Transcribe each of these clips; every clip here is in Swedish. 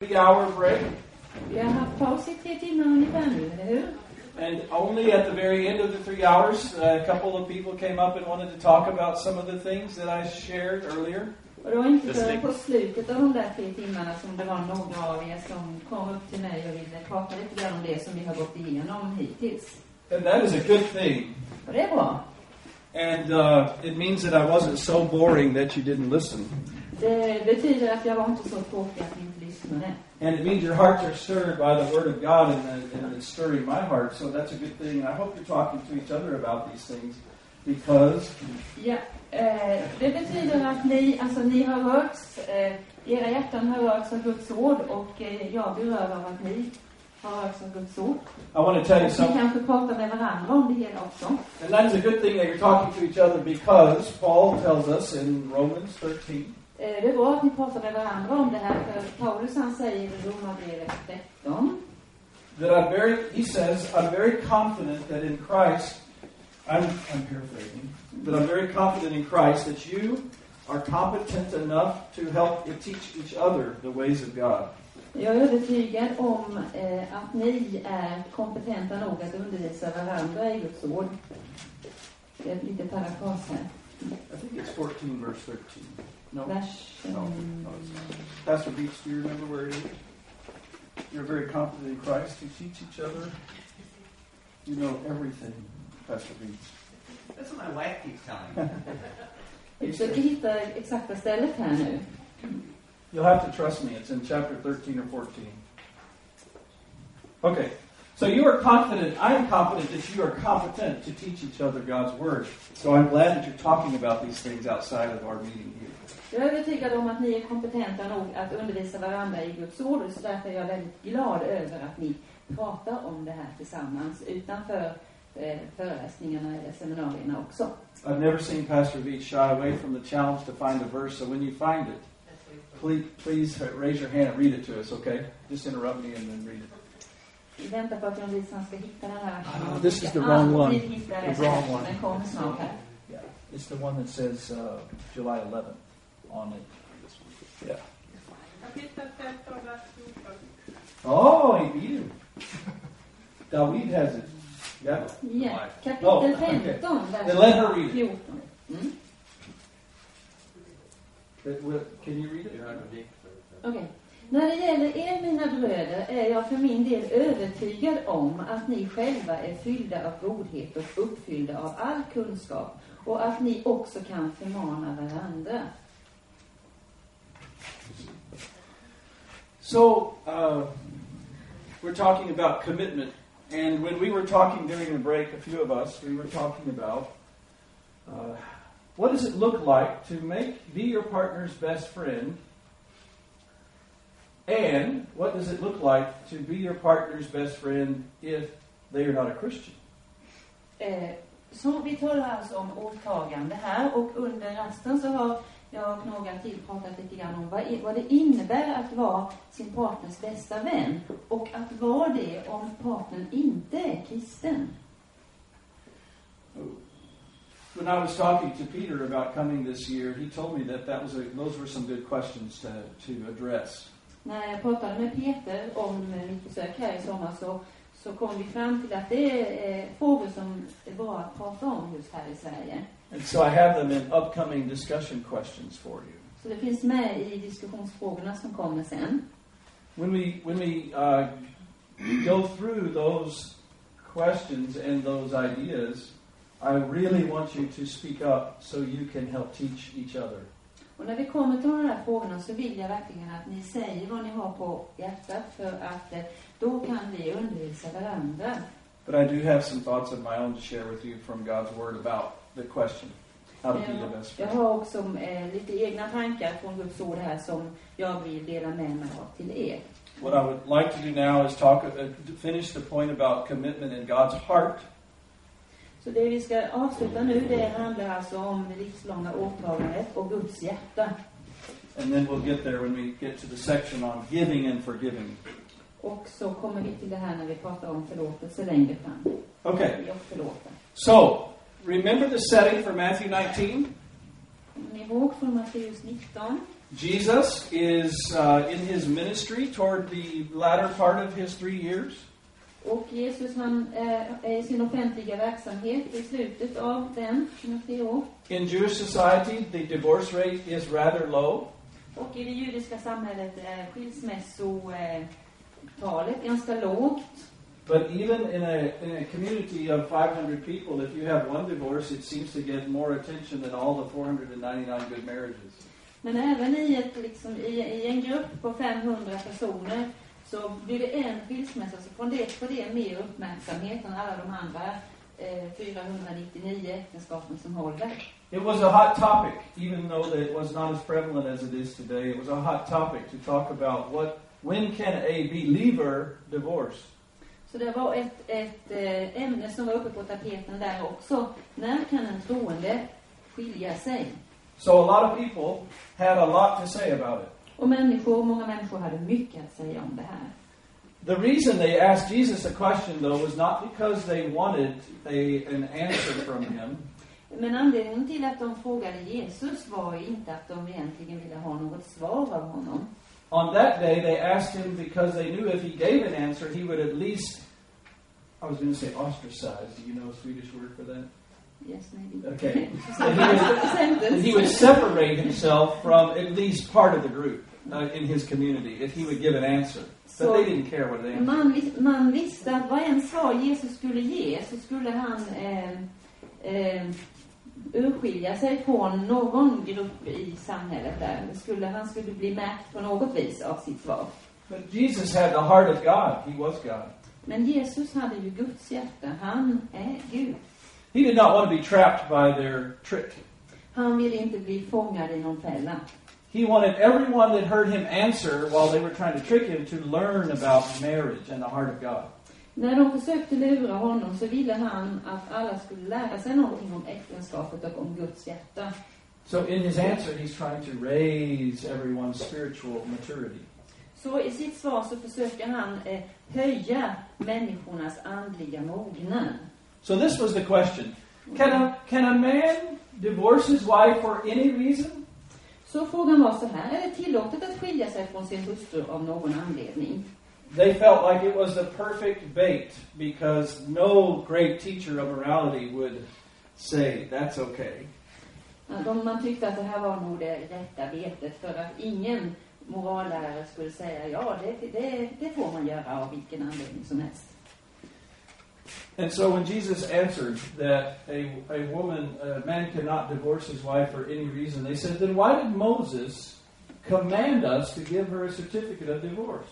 three hour break. Vi har haft paus i tre timmar ungefär nu, eller hur? And only at the very end of the three hours, a couple of people came up and wanted to talk about some of the things that I shared earlier. Och det var inte förrän på slutet av de där tre timmarna som det var några av er som kom upp till mig och ville prata lite grann om det som vi har gått igenom hittills. And that is a good thing. Och det är bra. And uh, it means that I wasn't so boring that you didn't listen. Det betyder att jag var inte så tråkig att ni inte. And it means your hearts are stirred by the Word of God and, and it's stirring my heart. So that's a good thing. And I hope you're talking to each other about these things because Ja, eh, det betyder att ni, alltså ni har rörts, eh, era hjärtan har rörts av Guds ord och eh, jag blir rörd av att ni har rörts av Guds ord. I want to tell you Ni something. kanske pratar med varandra om det hela också. And that is a good thing that you're talking to each other because Paul tells us in Romans 13 Eh, Det är bra att ni pratar med varandra om det här, för Paulus han säger i Romarbrevet 13 that I'm very, he says, I'm very confident that in Christ, I'm, I'm paraphrasing, but I'm very confident in Christ that you are competent enough to help teach each other the ways of God. Jag är övertygad om eh, att ni är kompetenta nog att undervisa varandra i Guds ord. Det är lite parafras här. I think it's 14, verse 13. No? Vers... No, no, it's Pastor Beach, do you remember where it is? You're very confident in Christ to teach each other. You know everything, Pastor Beach. That's what my wife keeps telling me. Vi försöker hitta exakta stället här nu. You'll have to trust me. It's in chapter 13 or 14. Okay. So you are confident, I am confident that you are competent to teach each other God's Word. So I'm glad that you're talking about these things outside of our meeting here. Jag är övertygad om att ni är kompetenta nog att undervisa varandra i Guds ord, så därför är jag väldigt glad över att ni pratar om det här tillsammans utanför eh, föreläsningarna eller seminarierna också. I've never seen Pastor Veach shy away from the challenge to find a verse, so when you find it, please, please raise your hand and read it to us, okay? Just interrupt me and then read it. Vi väntar på att John ska hitta den här. Ah, this is the wrong one. The wrong one. Den kommer snart här. Yeah, it's the one that says uh, July 11th on it. Yeah. Kapitel 13, vers 14. Oh, he beat him. David has it. Yeah. Ja, kapitel Oh, okay. 15, Then let her read vers it. 14. Mm. Can you read it? Okej. När det gäller er, mina bröder, är jag för min del övertygad om att ni själva är fyllda av godhet och uppfyllda av all kunskap och att ni också kan förmana varandra. So, uh, we're talking about commitment. And when we were talking during the break, a few of us, we were talking about uh, what does it look like to make be your partner's best friend, and what does it look like to be your partner's best friend if they are not a Christian? Eh, så vi talar alltså om här och under rasten så har jag och några till pratat lite grann om vad, vad det innebär att vara sin partners bästa vän och att vara det om partnern inte är kristen. When I was talking to Peter about coming this year, he told me that, that was a, those were some good questions to, to address. När jag pratade med Peter om mitt besök här i sommar så, så kom vi fram till att det är eh, frågor som är bra att prata om just här i Sverige. And so I have them in upcoming discussion questions for you. Så det finns med i diskussionsfrågorna som kommer sen. When we when we uh, go through those questions and those ideas, I really want you to speak up so you can help teach each other. Och när vi kommer till de här frågorna så vill jag verkligen att ni säger vad ni har på hjärtat för att eh, då kan vi undervisa varandra. But I do have some thoughts of my own to share with you from God's Word about the question, how to be the best Jag friend. har också eh, lite egna tankar från Guds ord här som jag vill dela med mig av till er. What I would like to do now is talk, uh, finish the point about commitment in God's heart. Så det vi ska avsluta nu, det handlar alltså om det livslånga åtagandet och Guds hjärta. And then we'll get there when we get to the section on giving and forgiving. Och så kommer vi till det här när vi pratar om förlåtelse längre fram. Okay, och förlåta. so remember the setting for Matthew 19? Kommer ni ihåg från Matteus 19? Jesus is uh, in his ministry toward the latter part of his three years. Och Jesus han eh, är i sin offentliga verksamhet i slutet av den, sina tre år. In Jewish society, the divorce rate is rather low. Och i det judiska samhället är skilsmässotalet ganska lågt. But even in a, in a community of 500 people, if you have one divorce, it seems to get more attention than all the 499 good marriages. Men även i, ett, liksom, i, i en grupp på 500 personer så blir det en skilsmässa så det, får det mer uppmärksamhet än alla de andra eh, 499 äktenskapen som håller. It was a hot topic, even though it was not as prevalent as it is today. It was a hot topic to talk about what, when can a believer divorce? Så det var ett, ett eh, ämne som var uppe på tapeten där också. När kan en troende skilja sig? So a lot of people had a lot to say about it. Och människor, många människor hade mycket att säga om det här. The reason they asked Jesus a question, though, was not because they wanted a, an answer from him. Men anledningen till att de frågade Jesus var inte att de egentligen ville ha något svar av honom. On that day, they asked him because they knew if he gave an answer, he would at least, I was going to say ostracized. Do you know a Swedish word for that? Yes, maybe. Okay. That That he would separate himself from at least part of the group uh, in his community if he would give an answer. But they didn't care what they answer Man, man visste att vad en svar Jesus skulle ge så skulle han eh, eh, urskilja sig från någon grupp i samhället där. Skulle, han skulle bli märkt på något vis av sitt svar. But Jesus had the heart of God. He was God. Men Jesus hade ju Guds hjärta. Han är Gud. He did not want to be trapped by their trick. Han ville inte bli fångad i någon fälla. He wanted everyone that heard him answer while they were trying to trick him to learn about marriage and the heart of God. När de försökte lura honom så ville han att alla skulle lära sig någonting om äktenskapet och om Guds hjärta. So in his answer, he's trying to raise everyone's spiritual maturity. Så i sitt svar så försöker han eh, höja människornas andliga mognad. So this was the question. Can a, can a man divorce his wife for any reason? Så frågan var så här, är det tillåtet att skilja sig från sin hustru av någon anledning? They felt like it was the perfect bait because no great teacher of morality would say that's okay. De, man tyckte att det här var nog det rätta betet för att ingen morallärare skulle säga ja, det, det, det får man göra av vilken anledning som helst. And so when Jesus answered that a, a woman, a man cannot divorce his wife for any reason, they said, then why did Moses command us to give her a certificate of divorce?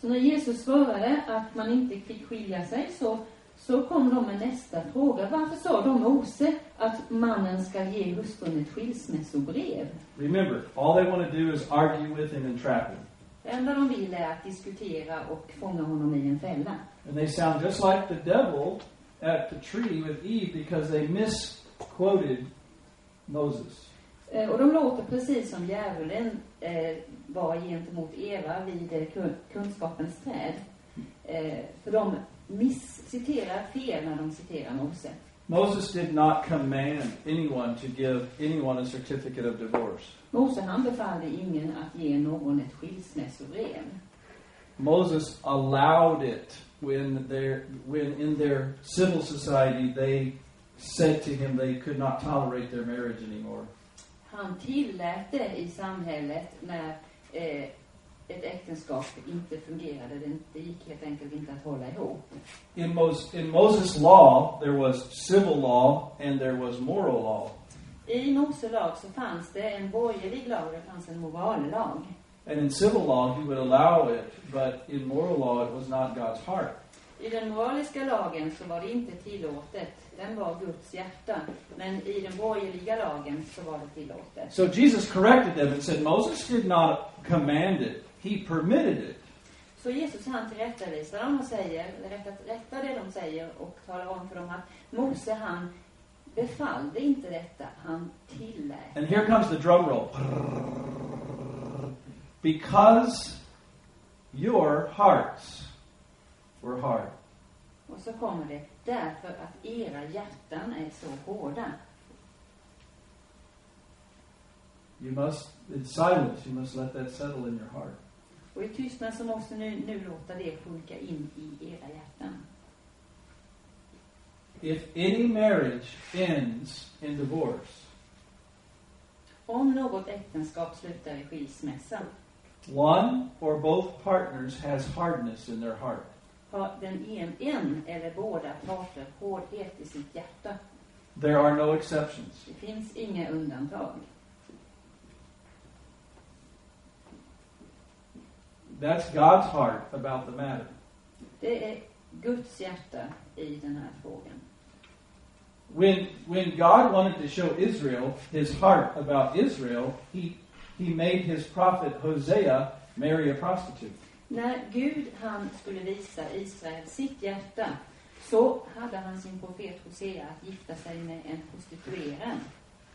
Så när Jesus svarade att man inte fick skilja sig så, så kom de med nästa fråga. Varför sa då Mose att mannen ska ge hustrun ett skilsmässobrev? Remember, all they want to do is argue with him and trap him. Det enda de vill är att diskutera och fånga honom i en fälla. And they sound just like the devil at the tree with Eve because they misquoted Moses. Eh, Och de låter precis som djävulen eh, var gentemot Eva vid eh, kun- kunskapens träd. Eh, för de miss-citerar fel när de citerar Mose. Moses did not command anyone to give anyone a certificate of divorce. Mose han befallde ingen att ge någon ett skilsmässobrev. Moses allowed it when they when in their civil society they said to him they could not tolerate their marriage anymore. Han tillät det i samhället när eh, ett äktenskap inte fungerade. Det, gick helt enkelt inte att hålla ihop. In, Mos- in Moses' law, there was civil law and there was moral law. I Mose lag så fanns det en borgerlig lag och det fanns en morallag. And in civil law, he would allow it, but in moral law, it was not God's heart. I den moraliska lagen så var det inte tillåtet. Den var Guds hjärta. Men i den borgerliga lagen så var det tillåtet. So Jesus corrected them and said, Moses did not command it, he permitted it. Så Jesus han tillrättavisar dem och säger, rättar, rättar det de säger och talar om för dem att Mose han befallde inte detta, han tillät. And here comes the drum roll. Because your hearts were hard. Och så kommer det, därför att era hjärtan är så hårda. you must, in silence, you must let that settle in your heart. Och i tystnad så måste ni nu låta det sjunka in i era hjärtan. If any marriage ends in divorce, Om något äktenskap slutar i skilsmässa one or both partners has hardness in their heart. Har den en, en eller båda parter hårdhet i sitt hjärta. There are no exceptions. Det finns inga undantag. That's God's heart about the matter. Det är Guds hjärta i den här frågan. When, when God wanted to show Israel his heart about Israel, he, he made his prophet Hosea marry a prostitute. När Gud han skulle visa Israel sitt hjärta så hade han sin profet Hosea att gifta sig med en prostituerad.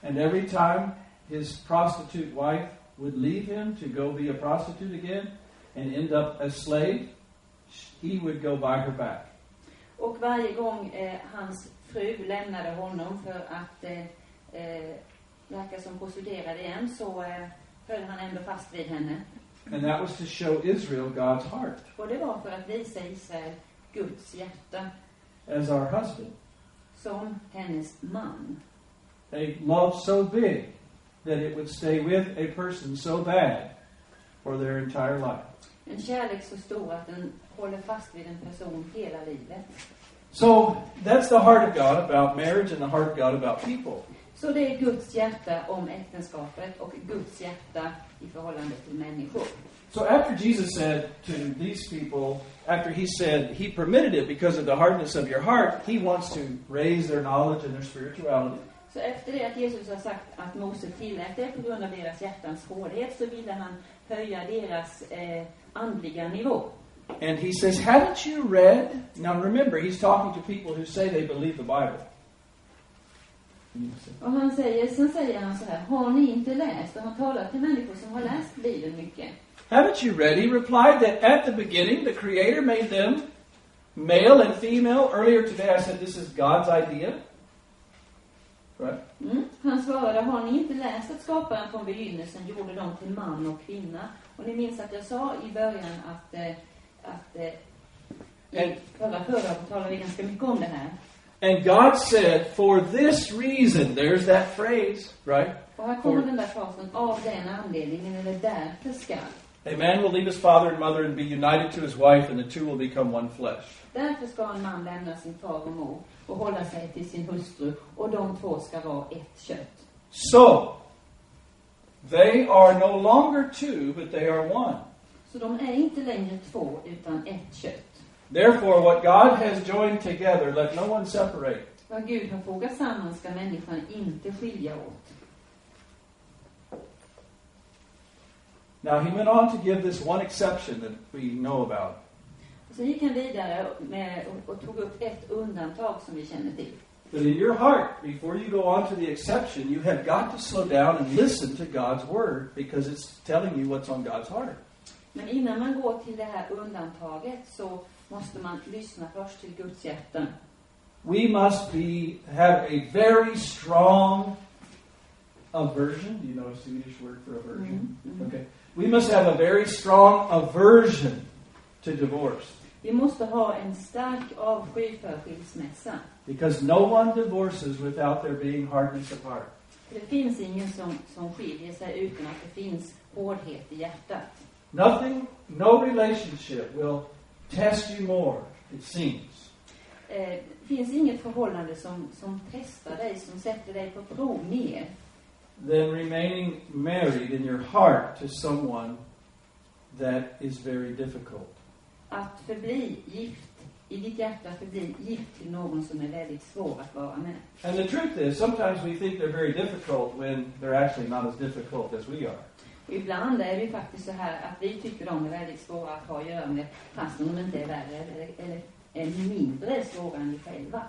And every time his prostitute wife would leave him to go be a prostitute again and end up a slave, he would go buy her back. Och varje gång eh, hans fru lämnade honom för att eh, eh, verka som prostituerad igen så eh, höll han ändå fast vid henne. And that was to show Israel God's heart Och det var för att visa Israel Guds hjärta as our husband. som hennes man. A love so big that it would stay with a person so bad for their entire life. En kärlek så stor att den håller fast vid en person hela livet. So that's the heart of God about marriage and the heart of God about people. Så det är Guds hjärta om äktenskapet och Guds hjärta i förhållande till människor. So after Jesus said to these people, after he said he permitted it because of the hardness of your heart, he wants to raise their knowledge and their spirituality. Så efter det att Jesus har sagt att Mose tillät det på grund av deras hjärtans hårdhet så ville han höja deras eh, andliga nivå. And he says, Haven't you read? Now remember, he's talking to people who say they believe the Bible. Och han säger, sen säger han så här, har ni inte läst? Och han talar till människor som har läst Bibeln mycket. Haven't you read? He replied that at the beginning, the Creator made them male and female. Earlier today, I said this is God's idea. Right? Mm. Han svarade, har ni inte läst att skaparen från begynnelsen gjorde dem till man och kvinna? Och ni minns att jag sa i början att, eh, att eh, i En- förra talade vi ganska mycket om det här. And God said, For this reason, there's that phrase, right? Och här kommer den där frasen, av den anledningen, eller därför ska. A man will leave his father and mother and be united to his wife, and the two will become one flesh. Därför ska en man lämna sin far och mor och hålla sig till sin hustru och de två ska vara ett kött. So, they are no longer two, but they are one. Så de är inte längre två utan ett kött. Therefore, what God has joined together, let no one separate. Vad Gud har fogat samman ska människan inte skilja åt. Now, he went on to give this one exception that we know about. Och så gick han vidare med, och, och tog upp ett undantag som vi känner till. But in your heart, before you go on to the exception, you have got to slow down and listen to God's word because it's telling you what's on God's heart. Men innan man går till det här undantaget så måste man lyssna först till Guds hjärta. We must be have a very strong aversion. Do you know a Swedish word for aversion? Mm, mm. Okay. We must have a very strong aversion to divorce Vi måste ha en stark avsky för skilsmässa. because no one divorces without there being hardness of heart. För det finns ingen som, som skiljer sig utan att det finns hårdhet i hjärtat. Nothing, no relationship will test you more, it seems, Eh, finns inget förhållande som, som testar dig, som sätter dig på prov mer. than remaining married in your heart to someone that is very difficult. Att förbli gift, i ditt hjärta förbli gift till någon som är väldigt svår att vara med. And the truth is, sometimes we think they're very difficult when they're actually not as difficult as we are. Ibland är det ju faktiskt så här att vi tycker de är väldigt svåra att ha att göra med fastän de inte är värre eller, eller är mindre svåra än vi själva.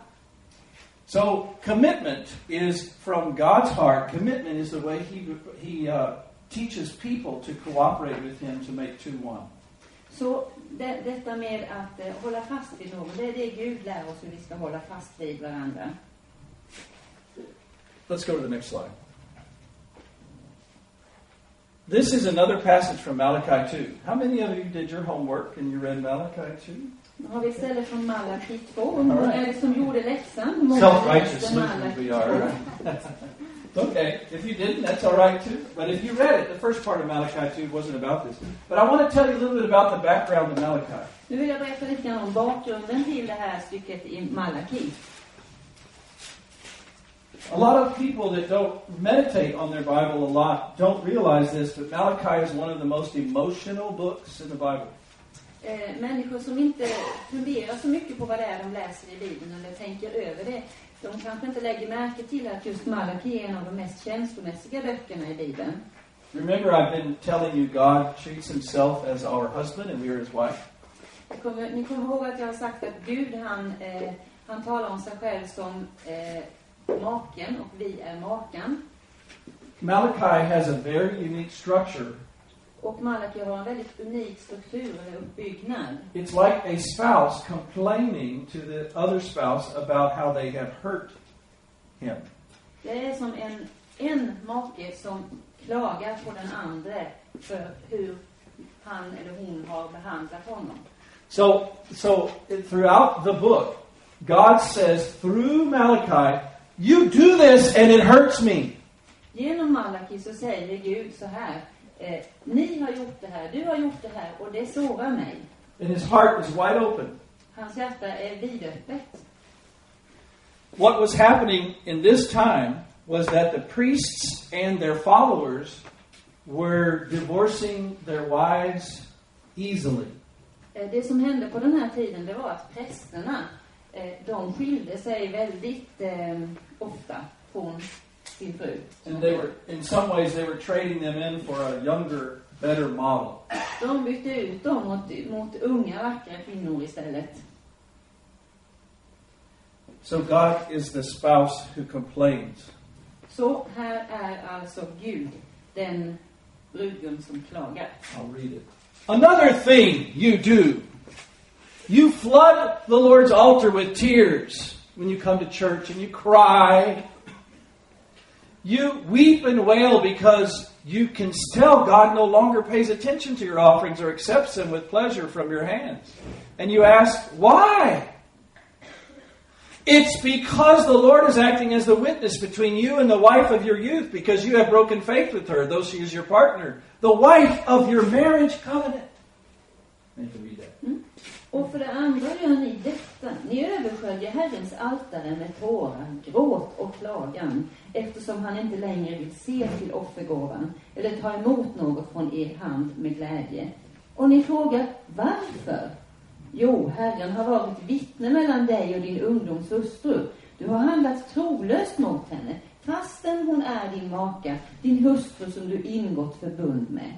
So commitment is from God's heart. Commitment is the way He He uh, teaches people to cooperate with Him to make two one. Så det, detta med att eh, hålla fast vid någon, det är det Gud lär oss hur vi ska hålla fast vid varandra. Let's go to the next slide. This is another passage from Malachi 2. How many of you did your homework and you read Malachi 2? Nu har vi ett ställe från Malaki 2. Hur många All right. är det som gjorde läxan? Self-righteous Lutherans we are. right? okay, if you didn't, that's all right too. But if you read it, the first part of Malachi 2 wasn't about this. But I want to tell you a little bit about the background of Malachi. Nu vill jag berätta lite grann om bakgrunden till det här stycket i Malaki. A lot of people that don't meditate on their Bible a lot don't realize this, but Malachi is one of the most emotional books in the Bible. Eh, människor som inte funderar så mycket på vad det är de läser i Bibeln eller tänker över det, de kanske inte lägger märke till att just Malaki är en av de mest känslomässiga böckerna i Bibeln. Remember, I've been telling you God treats himself as our husband and we are his wife. Kommer, ni kommer ihåg att jag har sagt att Gud, han, eh, han talar om sig själv som eh, maken och vi är makan. Malachi has a very unique structure. Och Malaki har en väldigt unik struktur eller uppbyggnad. It's like a spouse complaining to the other spouse about how they have hurt him. Det är som en, en make som klagar på den andra för hur han eller hon har behandlat honom. So, so throughout the book, God says through Malachi, "You do this and it hurts me." Genom Malaki så säger Gud så här. Eh, ni har gjort det här, du har gjort det här och det sårar mig. And his heart is wide open. Hans hjärta är vidöppet. What was happening in this time was that the priests and their followers were divorcing their wives easily. Eh, Det som hände på den här tiden, det var att prästerna, de skilde sig väldigt eh, ofta från sin fru. And they were, in some ways, they were trading them in for a younger, better model. De bytte ut dem mot, mot unga, vackra kvinnor istället. So God is the spouse who complains. Så här är alltså Gud, den brudgum som klagar. I'll read it. Another thing you do. You flood the Lord's altar with tears when you come to church and you cry. You weep and wail because you can tell God no longer pays attention to your offerings or accepts them with pleasure from your hands. And you ask, why? It's because the Lord is acting as the witness between you and the wife of your youth because you have broken faith with her, though she is your partner, the wife of your marriage covenant. Read that. Och för det andra gör ni detta. Ni översköljer Herrens altare med tårar, gråt och klagan, eftersom han inte längre vill se till offergåvan eller ta emot något från er hand med glädje. Och ni frågar, varför? Jo, Herren har varit vittne mellan dig och din ungdoms hustru. Du har handlat trolöst mot henne, fastän hon är din maka, din hustru som du ingått förbund med.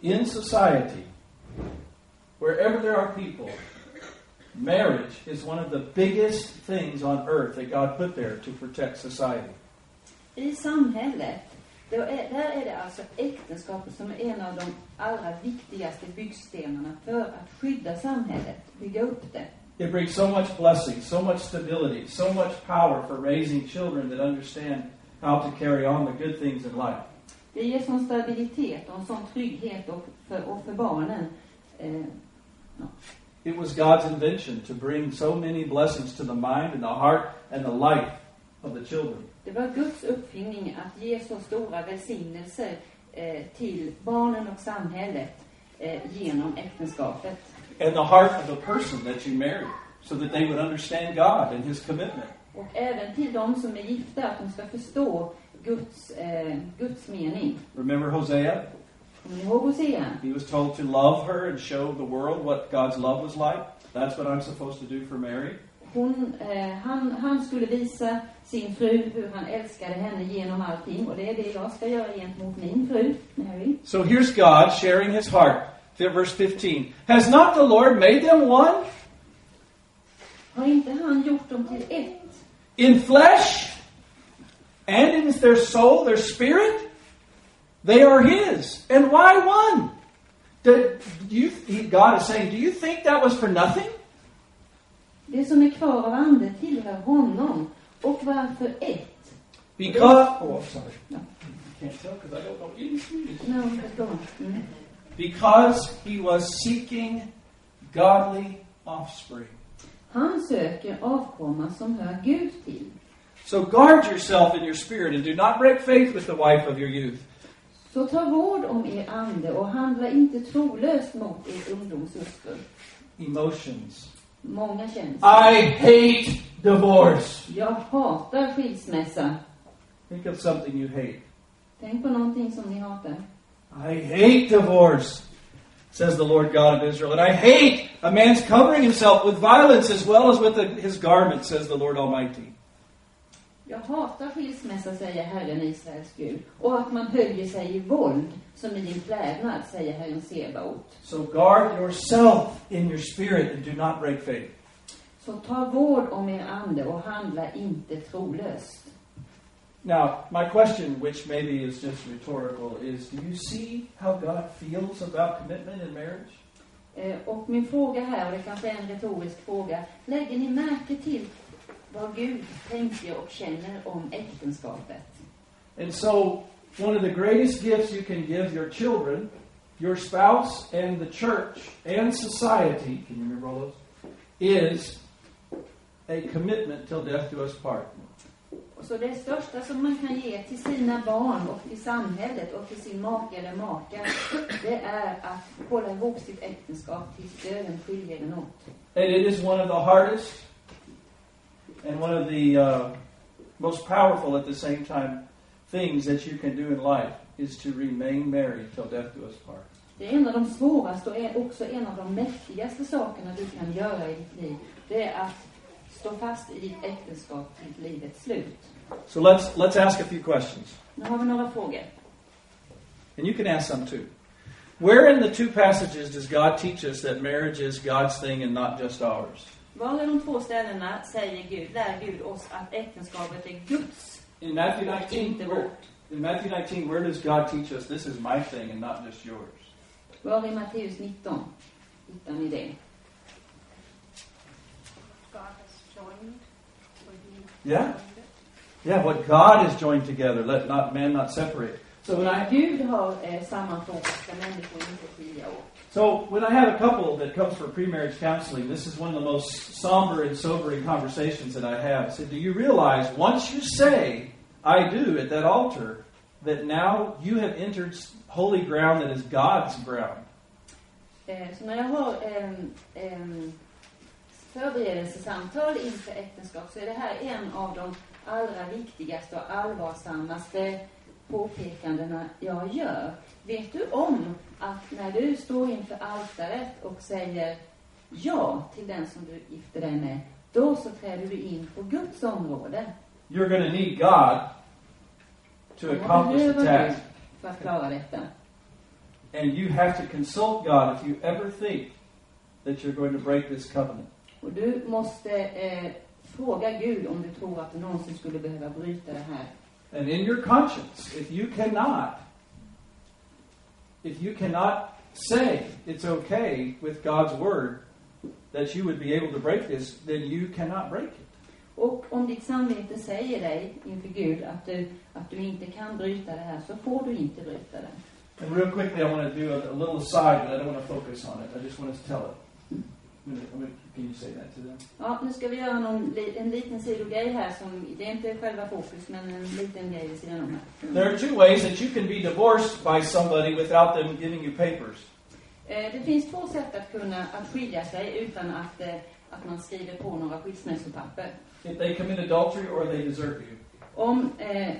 In society, wherever there are people, marriage is one of the biggest things on earth that God put there to protect society. I samhället, då är, där är det alltså äktenskapet som är en av de allra viktigaste byggstenarna för att skydda samhället, bygga upp det. It brings so much blessing, so much stability, so much power for raising children that understand how to carry on the good things in life. Det ger sån stabilitet och en sån trygghet och för, och för barnen. Eh, It was God's invention to bring so many blessings to the mind and the heart and the life of the children. det var Guds uppfinning att ge så stora välsignelser eh, till barnen och samhället eh, genom äktenskapet. And the heart of the person that you marry, so that they would understand God and His commitment. Och även till de som är gifta, att de ska förstå Guds, eh, Guds mening. Remember Hosea? Kommer ni ihåg Hosea? He was told to love her and show the world what God's love was like. That's what I'm supposed to do for Mary. Hon, eh, han, han skulle visa sin fru hur han älskade henne genom allting och det är det jag ska göra gentemot min fru, Mary. So here's God sharing his heart. Verse 15. Has not the Lord made them one? Har inte han gjort dem till ett? In flesh and in their soul, their spirit? They are his. And why one? Do you, God is saying, do you think that was for nothing? Det som är kvar av ande tillhör honom. Och varför ett? Because, oh, I'm sorry. can't tell because I don't know any Swedish. No, jag förstår. Mm. Because he was seeking godly offspring. Han söker avkomma som hör Gud till. So guard yourself in your spirit and do not break faith with the wife of your youth. Så ta vård om er ande och handla inte trolöst mot er ungdomshustru. Emotions. Många känslor. I hate divorce. Jag hatar skilsmässa. Think of something you hate. Tänk på någonting som ni hatar. I hate divorce, says the Lord God of Israel. And I hate a man's covering himself with violence as well as with the, his garment, says the Lord Almighty. Jag hatar skilsmässa, säger Herren Israels Gud, och att man höjer sig i våld, som i din klädnad, säger Herren Sebaot. So guard yourself in your spirit and do not break faith. Så ta vård om er ande och handla inte trolöst. Now, my question, which maybe is just rhetorical, is do you see how God feels about commitment in marriage? Eh, Och min fråga här, och det kanske är en retorisk fråga, lägger ni märke till vad Gud tänker och känner om äktenskapet? And so, one of the greatest gifts you can give your children, your spouse, and the church and society, can you remember all those? Is a commitment till death do us part. Så det största som man kan ge till sina barn och till samhället och till sin make eller maka, det är att hålla ihop sitt äktenskap tills döden skiljer den åt. And it is one of the hardest and one of the uh, most powerful at the same time things that you can do in life is to remain married till death do us part. Det är en av de svåraste och är också en av de mäktigaste sakerna du kan göra i ditt liv. Det är att stå fast i ditt äktenskap till livets slut. So let's let's ask a few questions. Nu har vi några frågor. And you can ask some too. Where in the two passages does God teach us that marriage is God's thing and not just ours? Var i de två ställena säger Gud, lär Gud oss att äktenskapet är Guds In Matthew och 19, inte where, vårt. in Matthew 19, where does God teach us this is my thing and not just yours? Var i Matteus 19 hittar ni det? Yeah. Yeah, what God has joined together, let not man not separate. So when I Gud har eh, sammanfogat ska människor inte skilja åt. So when I have a couple that comes for pre-marriage counseling, this is one of the most somber and sobering conversations that I have. I said, do you realize once you say I do at that altar, that now you have entered holy ground that is God's ground? Eh, allra viktigaste och allvarsammaste påpekandena jag gör. Vet du om att när du står inför altaret och säger ja till den som du gifter dig med, då så träder du in på Guds område. You're going to need God to accomplish the task. för att klara detta? And you have to consult God if you ever think that you're going to break this covenant. Och du måste eh, fråga Gud om du tror att du någonsin skulle behöva bryta det här. And in your conscience, if you cannot, if you cannot say it's okay with God's word that you would be able to break this, then you cannot break it. Och om ditt samvete säger dig inför Gud att du, att du inte kan bryta det här, så får du inte bryta det. And real quickly, I want to do a, a little aside, but I don't want to focus on it. I just want to tell it. I'm gonna- I'm gonna- Can you say that to them? Ja, nu ska vi göra någon, en liten sidogrej här som, det är inte själva fokus, men en liten grej vid sidan om här. There are two ways that you can be divorced by somebody without them giving you papers. Eh, det finns två sätt att kunna att skilja sig utan att, eh, att man skriver på några skilsmässopapper. If they commit adultery or they desert you. Om, eh,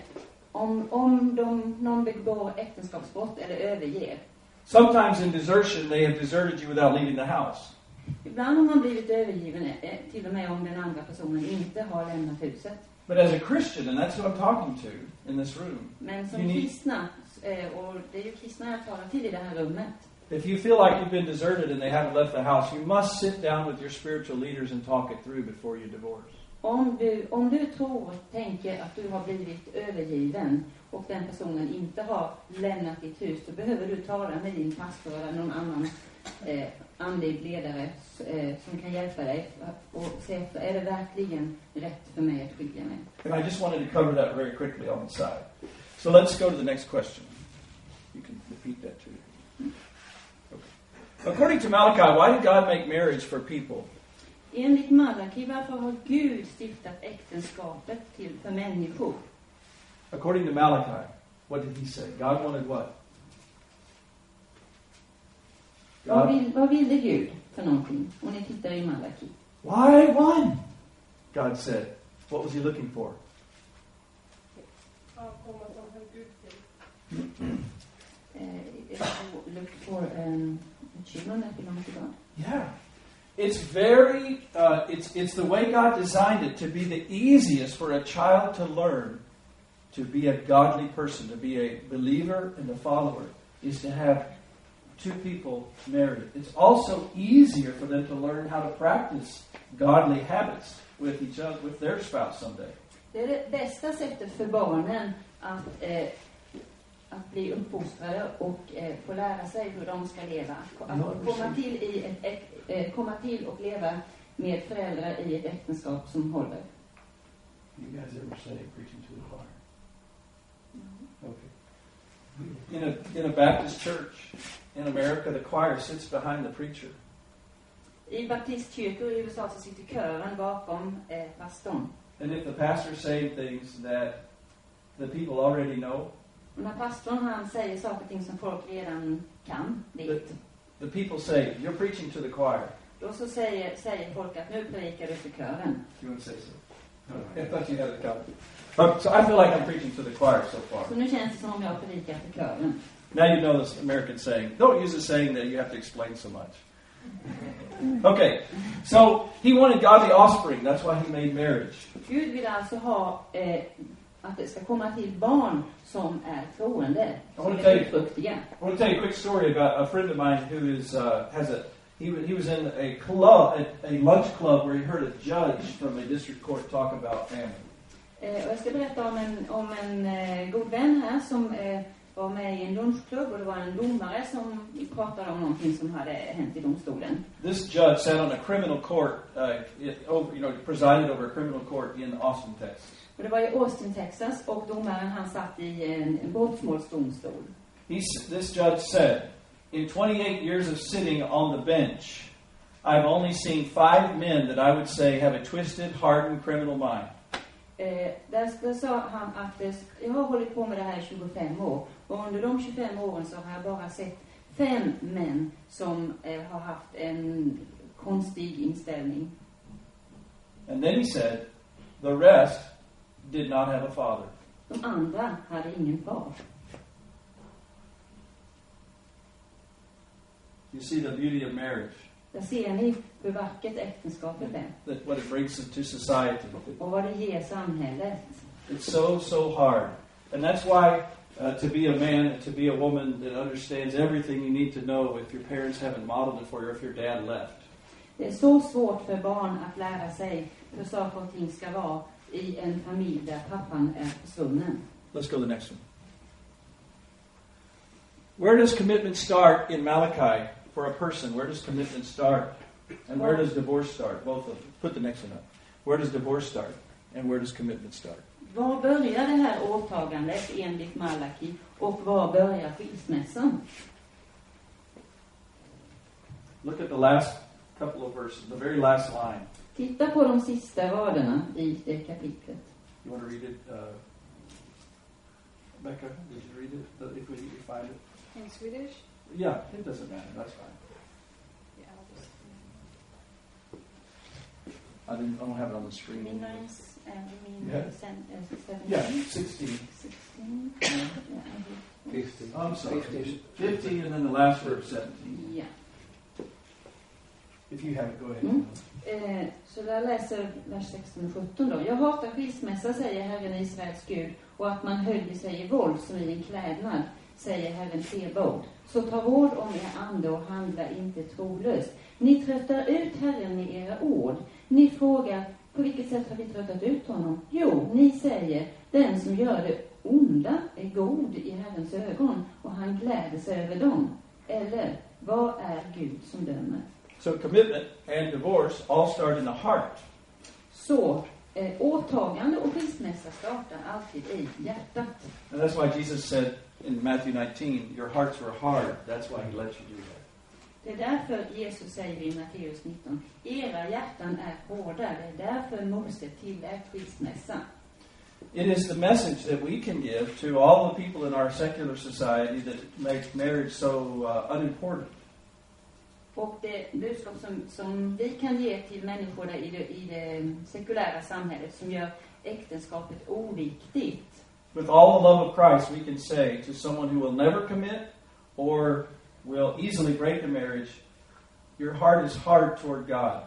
om, om de, någon begår äktenskapsbrott eller överger. Sometimes in desertion, they have deserted you without leaving the house. Ibland har man blivit övergiven, eh, till och med om den andra personen inte har lämnat huset. But as a Christian, and that's who I'm talking to in this room, Men som need- kristna, eh, och det är ju kristna jag talar till i det här rummet. if you feel like you've been deserted and they haven't left the house, you must sit down with your spiritual leaders and talk it through before you divorce. Om du, om du tror och tänker att du har blivit övergiven och den personen inte har lämnat ditt hus, då behöver du tala med din pastor eller någon annan eh, andlig ledare eh, som kan hjälpa dig och se efter, är det verkligen rätt för mig att skilja mig? And I just wanted to cover that very quickly on the side. So let's go to the next question. You can repeat that too. Okay. According to Malachi, why did God make marriage for people? Enligt Malaki, varför har Gud stiftat äktenskapet till för människor? According to Malachi, what did he say? God wanted what? Vad, vill, vad ville Gud för någonting? Om ni tittar i Malaki. why one? God said. What was he looking for? Ja, komma som en gudstjänst. Look for um, children that belong to God. Yeah. It's very, uh, it's, it's the way God designed it to be the easiest for a child to learn to be a godly person, to be a believer and a follower, is to have two people married. It's also easier for them to learn how to practice godly habits with each other, with their spouse someday. Det är det bästa sättet för barnen att, eh, att bli uppfostrade och eh, få lära sig hur de ska leva. Att, komma, till i ett, äk- eh, komma till och leva med föräldrar i ett äktenskap som håller. You guys ever say preaching to the choir? Okay. In a, in a Baptist church in America, the choir sits behind the preacher. I baptistkyrkor i USA så sitter kören bakom eh, pastorn. And if the pastor saying things that the people already know, Och när pastorn han säger saker och ting som folk redan kan, the, vet, the people say, You're preaching to the choir. då så säger, säger folk att nu predikar du för kören. You want to say so? I thought you had it covered. So I feel like I'm preaching to the choir so far. Så nu känns det som om jag predikar för kören. Now you know this American saying. Don't use the saying that you have to explain so much. Okay, so he wanted godly offspring. That's why he made marriage. Gud vill alltså ha eh, att det ska komma till barn som är troende, som är gudfruktiga. I want to tell you a quick story about a friend of mine who is uh, has a he, he was in a club a, a lunch club where he heard a judge from a district court talk about family. Eh, och jag ska berätta om en, om en eh, god vän här som eh, var med i en lunchklubb och det var en domare som pratade om någonting som hade hänt i domstolen. This judge sat on a criminal court, uh, it, over, you know, presided over a criminal court in Austin, Texas. Och det var i Austin, Texas och domaren han satt i en, en brottmålsdomstol. He, s- this judge said, In 28 years of sitting on the bench, I've only seen five men that I would say have a twisted, hardened criminal mind. Eh, där, där sa han att eh, jag har hållit på med det här i 25 år och under de 25 åren så har jag bara sett fem män som eh, har haft en konstig inställning. And then he said, The rest did not have a father. De andra hade ingen far. You see the beauty of marriage, Där ser ni hur vackert äktenskapet är that what it brings to society. och vad det ger samhället. It's so, so hard. And that's why uh, to be a man, to be a woman that understands everything you need to know if your parents haven't modeled it for you or if your dad left. Det är så svårt för barn att lära sig hur saker och ting ska vara i en familj där pappan är försvunnen. Let's go to the next one. Where does commitment start in Malachi for a person? Where does commitment start? And where does divorce start? Both of them. Put the next one up. Where does divorce start? And where does commitment start? Var börjar det här åtagandet enligt Malaki och var börjar skilsmässan? Look at the last couple of verses, the very last line. Titta på de sista raderna i det kapitlet. You want to read it, uh, Becca? Did you read it? If we, we find it. In Swedish? Yeah, it doesn't matter. That's fine. Yeah, I'll just. I didn't. I don't have it on the screen. Minus, uh, you mean Yeah. sen- uh, seventeen? Yeah, sixteen. Sixteen? Yeah, I did. Fifty. I'm sorry. Fifteen, and then the last verse, seventeen. Ja. If you have it, go ahead. Mm. Eh, så jag läser vers 16 och 17 då. Jag hatar skilsmässa, säger Herren Israels Gud, och att man höljer sig i våld som i en klädnad, säger Herren Sebaot. Så ta vård om er ande och handla inte trolöst. Ni tröttar ut Herren med era ord. Ni frågar, på vilket sätt har vi tröttat ut honom? Jo, ni säger, den som gör det onda är god i Herrens ögon, och han gläder sig över dem. Eller, vad är Gud som dömer? So commitment and divorce all start in the heart. Så eh, åtagande och skilsmässa startar alltid i hjärtat. And that's why Jesus said in Matthew 19, Your hearts were hard. That's why he let you do that. Det är därför Jesus säger i Matteus 19, era hjärtan är hårda, det är därför Mose tillät skilsmässa. It is the message that we can give to all the people in our secular society that make marriage so uh, unimportant. Och det budskap som, som vi kan ge till människor i det, i det sekulära samhället som gör äktenskapet oviktigt. With all the love of Christ, we can say to someone who will never commit or will easily break the marriage, Your heart is hard toward God.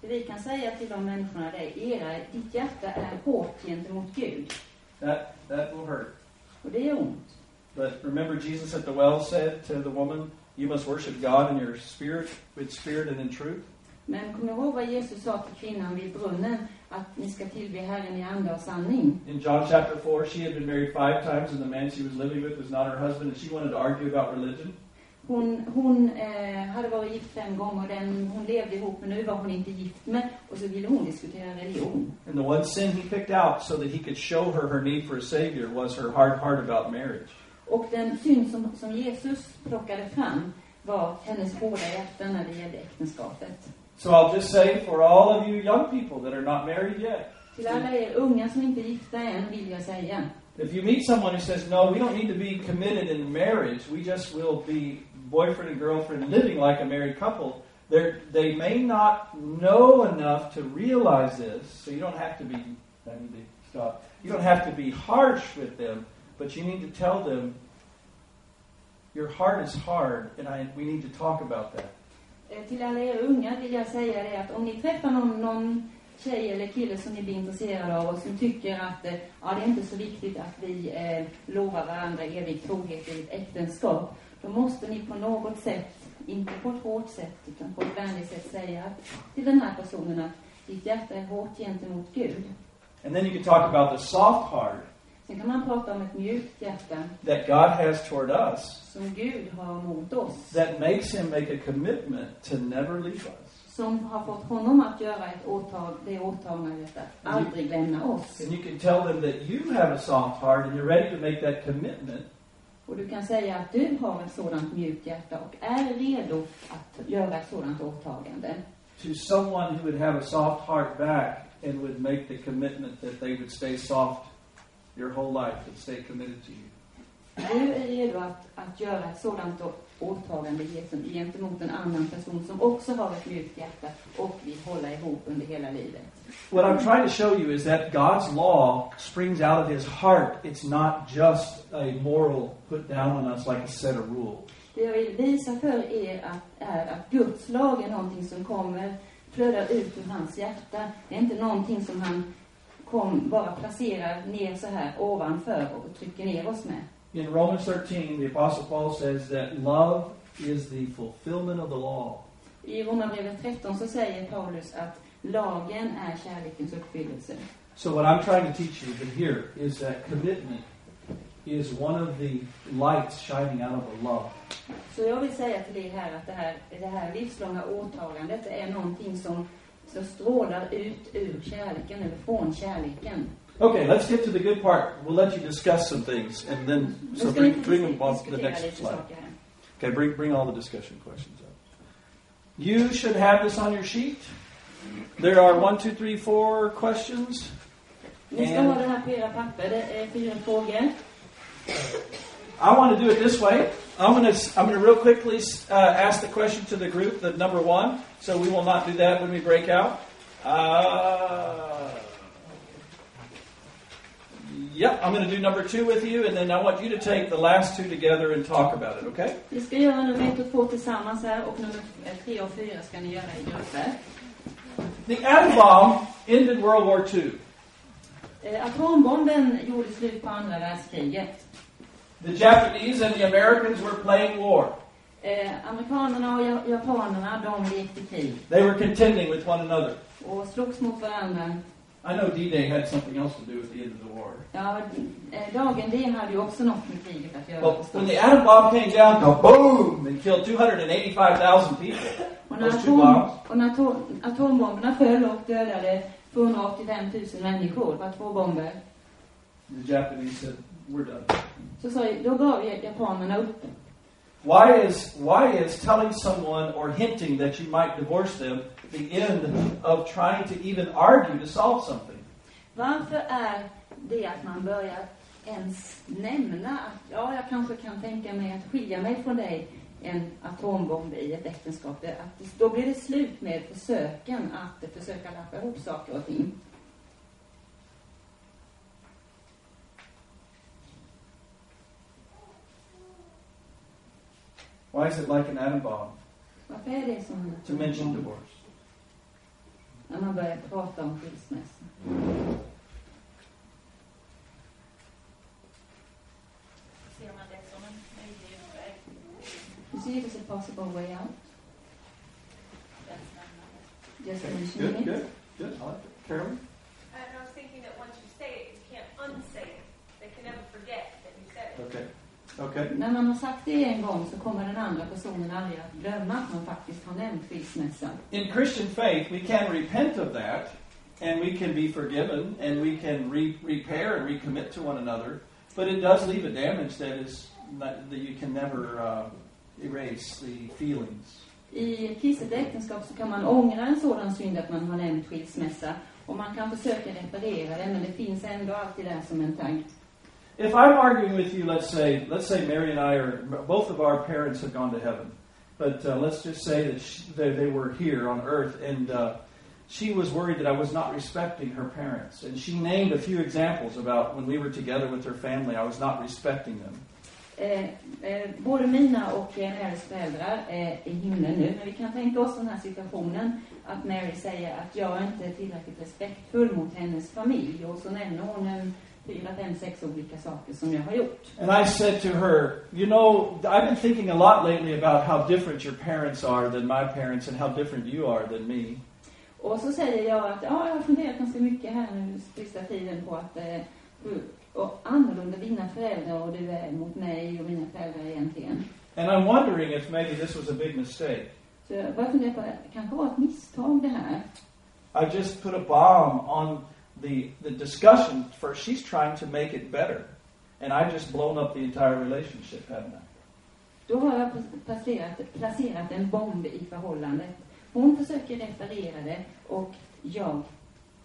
Det vi kan säga till de människorna det är, era, ditt hjärta är hårt gentemot Gud. That, that will hurt. Och det gör ont. But remember, Jesus at the well said to the woman, You must worship God in your spirit, with spirit and in truth. Men kom ihåg vad Jesus sa till kvinnan vid brunnen, att ni ska tillbe Herren i anda och sanning. In John chapter 4, she had been married five times, and the man she was living with was not her husband, and she wanted to argue about religion. Hon, hon eh, hade varit gift fem gånger och den hon levde ihop med nu var hon inte gift med. Och så ville hon diskutera religion. And the one sin he picked out so that he could show her her need for a Savior was her hard heart about marriage. Och den synd som, som Jesus plockade fram var hennes hårda hjärta när det gällde äktenskapet. So I'll just say for all of you young people that are not married yet, Till alla er unga som inte är gifta än vill jag säga. if you meet someone who says, No, we don't need to be committed in marriage, we just will be boyfriend and girlfriend living like a married couple, they may not know enough to realize this, so you don't have to be, I need to stop, you don't have to be harsh with them, but you need to tell them, Your heart is hard, and I, we need to talk about that. Eh, till alla er unga vill jag säga det att om ni träffar någon, någon tjej eller kille som ni blir intresserade av och som tycker att eh, ja, det är inte så viktigt att vi eh, lovar varandra evig trohet i ett äktenskap. Då måste ni på något sätt, inte på ett hårt sätt utan på ett vänligt sätt säga till den här personen att ditt hjärta är hårt gentemot Gud. And then you can talk about the soft heart Sen kan man prata om ett mjukt hjärta that God has toward us som Gud har mot oss. that makes him make a commitment to never leave us. Som har fått honom att göra ett åtag, det åtagandet att aldrig lämna oss. And you can tell them that you have a soft heart and you're ready to make that commitment. Och du kan säga att du har ett sådant mjukt hjärta och är redo att göra ett sådant åtagande. to someone who would have a soft heart back and would make the commitment that they would stay soft your whole life and stay committed to you. Du är redo att, att göra ett sådant åtagande gen- gentemot en annan person som också har ett mjukt hjärta och vill hålla ihop under hela livet. What I'm trying to show you is that God's law springs out of his heart. It's not just a moral put down on us like a set of rules. Det jag vill visa för er att, är att Guds lag är någonting som kommer, flödar ut ur hans hjärta. Det är inte någonting som han kom, bara placerar ner så här ovanför och trycker ner oss med. In Romans 13, the Apostle Paul says that love is the fulfillment of the law. I Romarbrevet 13 så säger Paulus att lagen är kärlekens uppfyllelse. So what I'm trying to teach you here is that commitment is one of the lights shining out of the love. Så jag vill säga till dig här att det här, det här livslånga åtagandet det är någonting som, som strålar ut ur kärleken, eller från kärleken. Okay, let's get to the good part. We'll let you discuss some things, and then so bring, bring them on the next slide. Okay, bring bring all the discussion questions up. You should have this on your sheet. There are one, two, three, four questions. Ni ska ha det här på era papper. Det är fyra frågor. I want to do it this way. I'm going to I'm going to real quickly uh, ask the question to the group, the number one. So we will not do that when we break out. Uh, yep, I'm going to do number two with you, and then I want you to take the last two together and talk about it. Okay? Vi ska göra nummer ett och två tillsammans här och nummer tre och fyra ska ni göra i grupper. The atom bomb ended World War II. Eh, atombomben gjorde slut på andra världskriget. The Japanese and the Americans were playing war. Eh, amerikanerna och ja- japanerna, de lekte krig They were contending with one another. och slogs mot varandra. I know D-Day had something else to do with the end of the war. Ja, eh, dagen D hade ju också något med kriget att göra. Well, when the atom bomb came down, kaboom, and killed 285,000 people. Och när, those two atom, bombs. och när atom, atombomberna föll och dödade 285 000 människor, det var två bomber. The Japanese said, "We're done." Så sa, då gav japanerna upp. Why is why is telling someone or hinting that you might divorce them the end of trying to even argue to solve something? Varför är det att man börjar ens nämna att ja, jag kanske kan tänka mig att skilja mig från dig en atombomb i ett äktenskap. Att det, då blir det slut med försöken att försöka lappa ihop saker och ting. Why is it like an atom bomb Varför är det som en to mention divorce? När man börjar prata om skilsmässa? Ser man det som en möjlig utväg? You see it as a possible way out? That's not- Just Okay, mentioning Good, it. good, good. I like it. Carolyn? And I was thinking that once you say it, you can't unsay it. They can never forget that you said it. Okay. Okay. När man har sagt det en gång så kommer den andra personen aldrig att glömma att man faktiskt har nämnt skilsmässa. In Christian faith, we can repent of that, and we can be forgiven, and we can re- repair and recommit to one another. But it does leave a damage that is not, that you can never uh, erase the feelings. I kristet äktenskap så kan man ångra en sådan synd att man har nämnt skilsmässa. Och man kan försöka reparera det, men det finns ändå alltid där som en tagg. If I'm arguing with you, let's say, let's say Mary and I are, both of our parents have gone to heaven, but uh, let's just say that she, that they were here on earth, and uh, she was worried that I was not respecting her parents, and she named a few examples about when we were together with her family, I was not respecting them. Eh, eh, både mina och Mary's föräldrar är i himlen nu, men vi kan tänka oss den här situationen att Mary säger att jag inte är tillräckligt respektfull mot hennes familj. Och så nämner hon en fyra, fem, sex olika saker som jag har gjort. And I said to her, You know, I've been thinking a lot lately about how different your parents are than my parents and how different you are than me. Och så säger jag att ja, jag har funderat ganska mycket här nu sista tiden på att eh, och annorlunda dina föräldrar och du är mot mig och mina föräldrar egentligen. And I'm wondering if maybe this was a big mistake. Så jag började fundera på, kanske var ett misstag det här. I just put a bomb on the, the discussion for she's trying to make it better. And I've just blown up the entire relationship, haven't I? Då har jag placerat, placerat en bomb i förhållandet. Hon försöker reparera det och jag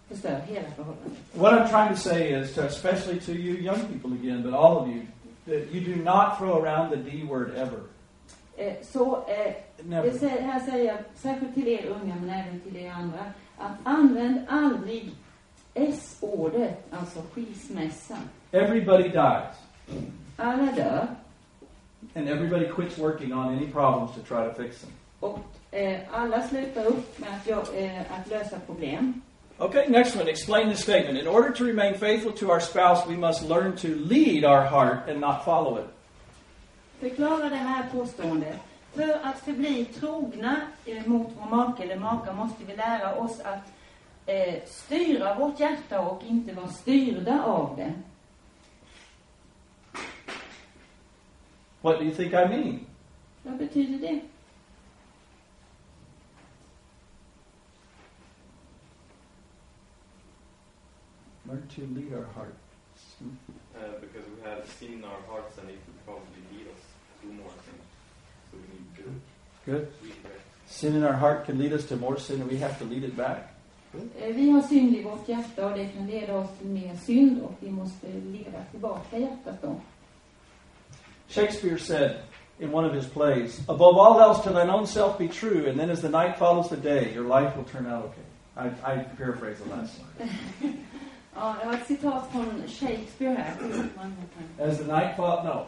förstör hela förhållandet. What I'm trying to say is, to, especially to you young people again, but all of you, that you do not throw around the D word ever. Eh, så eh, det här säger jag, särskilt till er unga men även till er andra, att använd aldrig S-ordet, alltså skilsmässa. Everybody dies. Alla dör And everybody quits working on any problems to try to fix them. och eh, alla slutar upp med att, jag, eh, att lösa problem. Okay, next one. Explain the statement. In order to remain faithful to our spouse, we must learn to lead our heart and not follow it. Förklara det här påståendet. För att förbli trogna eh, mot vår make eller maka måste vi lära oss att eh, styra vårt hjärta och inte vara styrda av det. What do you think I mean? Vad betyder det? Learn to lead our heart. Uh, because we have sin in our hearts and it probably lead us to more things. So we need to Good. Sin in our heart can lead us to more sin, and we have to lead it back. Eh, Vi har synd i vårt hjärta och det kan leda oss till mer synd och vi måste leda tillbaka hjärtat då. Shakespeare said in one of his plays, Above all else, to thine own self be true, and then as the night follows the day, your life will turn out okay. I, I paraphrase the last line. Ja, det var ett citat från Shakespeare här. As the night follows, no.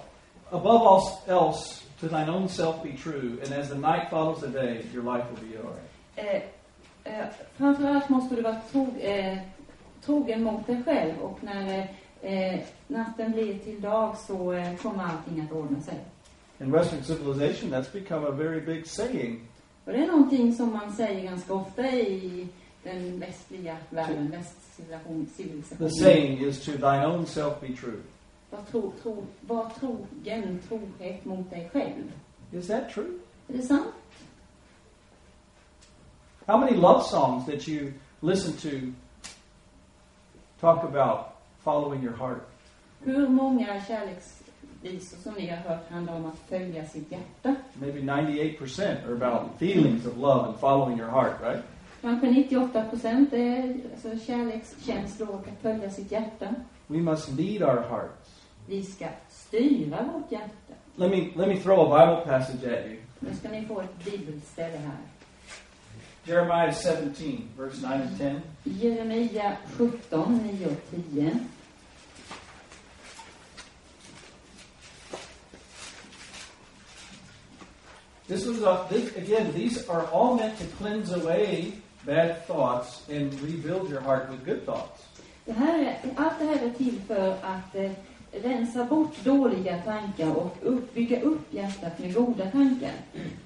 Above all else, to thine own self be true, and as the night follows the day, your life will be all right. Eh, framförallt måste du vara tro, eh, trogen mot dig själv och när eh, natten blir till dag så eh, kommer allting att ordna sig. In Western civilization, that's become a very big saying. Och det är någonting som man säger ganska ofta i den västliga världen, västcivilisationen. The saying is to thine own self be true. Var, tro, tro, var trogen, trohet mot dig själv. Is that true? Är det sant? How many love songs that you listen to talk about following your heart? Hur många kärleksvisor som ni har hört handlar om att följa sitt hjärta? Maybe 98% are about feelings of love and following your heart, right? Kanske 98 procent är alltså kärlekskänslor och att följa sitt hjärta. We must lead our hearts. Vi ska styra vårt hjärta. Let me let me throw a Bible passage at you. Nu ska ni få ett bibelställe här. Jeremiah 17, verse 9 and 10. Jeremia 17, 9 och 10. This was a, this, again. These are all meant to cleanse away bad thoughts and rebuild your heart with good thoughts. Det här är, allt det här är till för att eh, rensa bort dåliga tankar och upp, bygga upp hjärtat med goda tankar.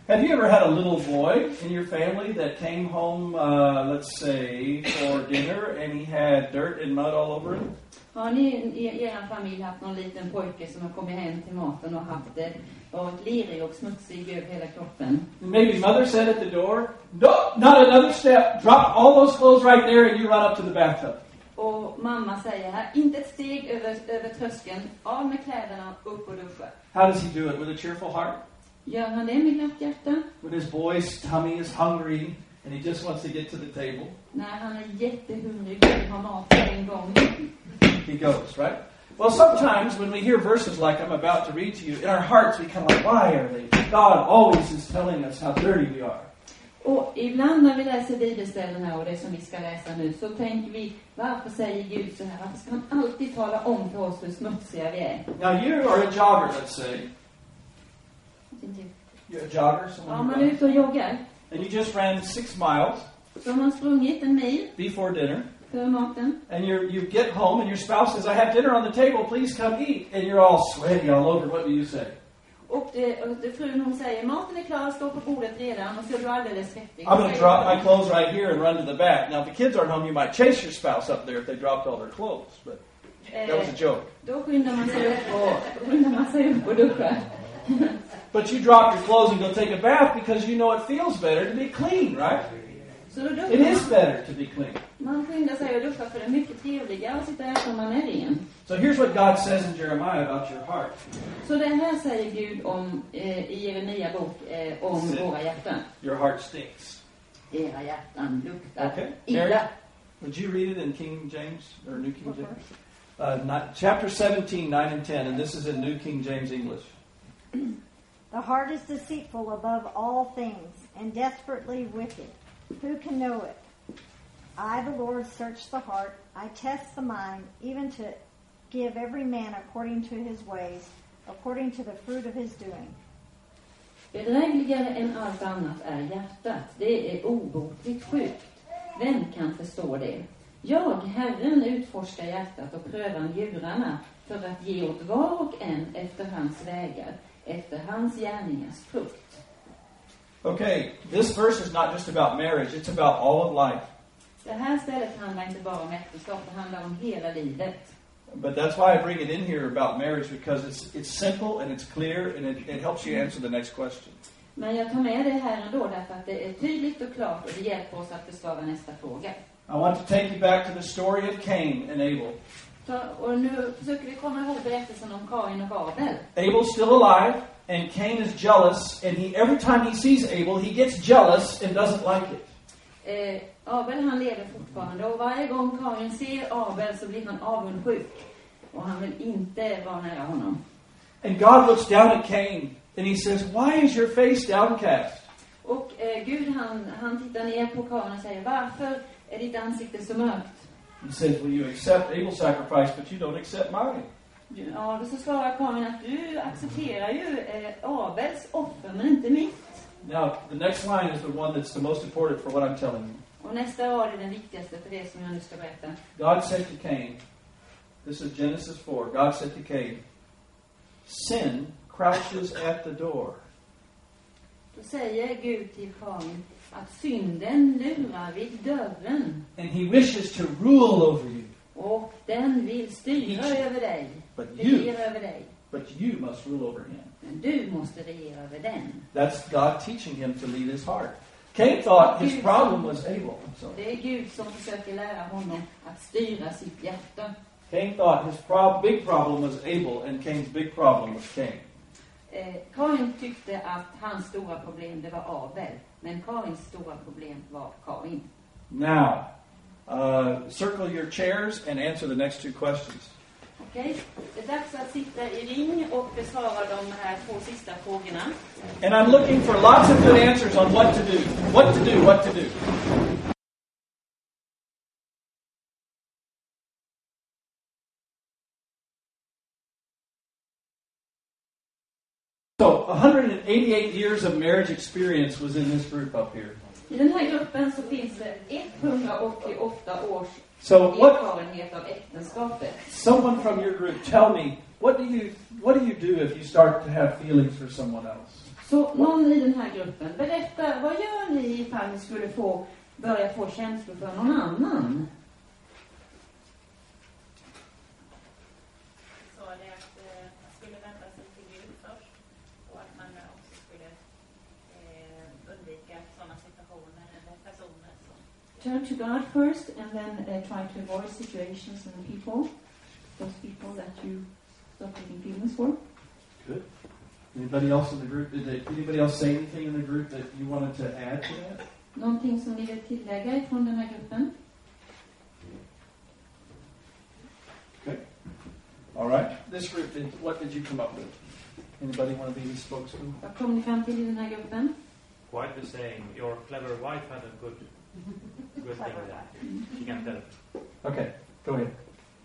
Have you ever had a little boy in your family that came home, uh, let's say, for dinner and he had dirt and mud all over him? Har ni i i er familj haft någon liten pojke som har kommit hem till maten och haft det, varit lerig och smutsig över hela kroppen? Maybe mother said at the door, "No, not another step. Drop all those clothes right there, and you run up to the bathtub." Och mamma säger här, inte ett steg över, över tröskeln, av med kläderna, upp och duscha. How does he do it? With a cheerful heart? Gör han det med glatt hjärta? When his boy's tummy is hungry and he just wants to get to the table, När han är jättehungrig och vill ha mat på en gång. he goes, right? Well, sometimes when we hear verses like I'm about to read to you, in our hearts we kind of like, why are they? God always is telling us how dirty we are. Och ibland när vi läser bibelställen här och det som vi ska läsa nu så tänker vi, varför säger Gud så här? Varför ska han alltid tala om för oss hur smutsiga vi är? Now, you are a jogger, let's say. You're a jogger, Ja, someone man who är ute och joggar. and you just ran six miles Så har man sprungit en mil before dinner, för maten. and you you get home, and your spouse says, "I have dinner on the table. Please come eat." And you're all sweaty all over. What do you say? Och, det, och det, frun hon säger, maten är klar, står på bordet redan och så är du alldeles svettig. I'm going to drop my clothes right here and run to the back. Now, if the kids aren't home, you might chase your spouse up there if they dropped all their clothes. But that was a Eh, joke. då skyndar man sig upp och, skyndar man sig upp och duschar. But you drop your clothes and go take a bath because you know it feels better to be clean, right? Duschar It is better to be clean. Man skyndar sig och duschar för det är mycket trevligare att sitta och äta man är ren. So here's what God says in Jeremiah about your heart. Så det här säger Gud om, eh, i Jeremia bok eh, om Se. våra hjärtan. Your heart stinks. Era hjärtan luktar Okay. illa. Would you read it in King James or New King James? Uh, not, chapter 17, 9 and 10, and this is in New King James English. The heart is deceitful above all things and desperately wicked. Who can know it? I, the Lord, search the heart. I test the mind, even to give every man according to his ways, according to the fruit of his doing. Bedrägligare än allt annat är hjärtat. Det är obotligt sjukt. Vem kan förstå det? Jag, Herren, utforskar hjärtat och prövar njurarna för att ge åt var och en efter hans vägar, efter hans gärningars frukt. Okay, this verse is not just about marriage, it's about all of life. Det här stället handlar inte bara om äktenskap, det handlar om hela livet. But that's why I bring it in here about marriage because it's, it's simple and it's clear and it, it helps you answer the next question. Men jag tar med det här ändå därför att det är tydligt och klart och det hjälper oss att besvara nästa fråga. I want to take you back to the story of Cain and Abel. Så, och nu försöker vi komma ihåg berättelsen om Kain och Abel. Abel's still alive, and Cain is jealous, and he every time he sees Abel, he gets jealous and doesn't like it. Eh, Abel han lever fortfarande och varje gång Kain ser Abel så blir han avundsjuk. Och han vill inte vara nära honom. And God looks down at Cain and he says, Why is your face downcast? Och eh, Gud han, han tittar ner på Kain och säger Varför är ditt ansikte så mörkt? He says, Well, you accept Abel's sacrifice, but you don't accept mine. Ja, då så svarar Kain att du accepterar ju eh, Abels offer men inte mitt. Now, the next line is the one that's the most important for what I'm telling you. Och nästa rad är den viktigaste för det som jag nu ska berätta. God said to Cain, This is Genesis 4. God said to Cain, Sin crouches at the door. Då säger Gud till Kain att synden lurar vid dörren And he wishes to rule over you. och den vill styra över dig, But you, över dig. But you must rule over him. Men du måste regera över den. That's God teaching him to lead his heart. Cain thought his problem was Abel. So Det är Gud som försöker lära honom att styra sitt hjärta. Cain thought his prob- big problem was Abel, and Cain's big problem was Cain. Eh, Kain tyckte att hans stora problem det var Abel, men Kains stora problem var Kain. Now, uh, circle your chairs and answer the next two questions. Okej, det är dags att sitta i ring och besvara de här två sista frågorna. And I'm looking for lots of good answers on what to do. What to do, what to do. So, 188 years of marriage experience was in this group up here. I den här gruppen så finns det 188 års So, what? erfarenhet av äktenskapet. Someone from your group, tell me what do you what do you do if you start to have feelings for someone else? Så någon i den här gruppen, berätta, vad gör ni ifall ni skulle få, börja få känslor för någon annan? Turn to God first and then uh, try to avoid situations and people, those people that you stop taking feelings for. Good. Anybody else in the group? Did anybody else say anything in the group that you wanted to add to that? Någonting som ni vill tillägga ifrån den här gruppen? All right. This group, did, what did you come up with? Anybody want to be the spokesman? Vad kom ni fram till i den här gruppen? Quite the same. Your clever wife had a good, good thing there. She can tell. Okay, go ahead.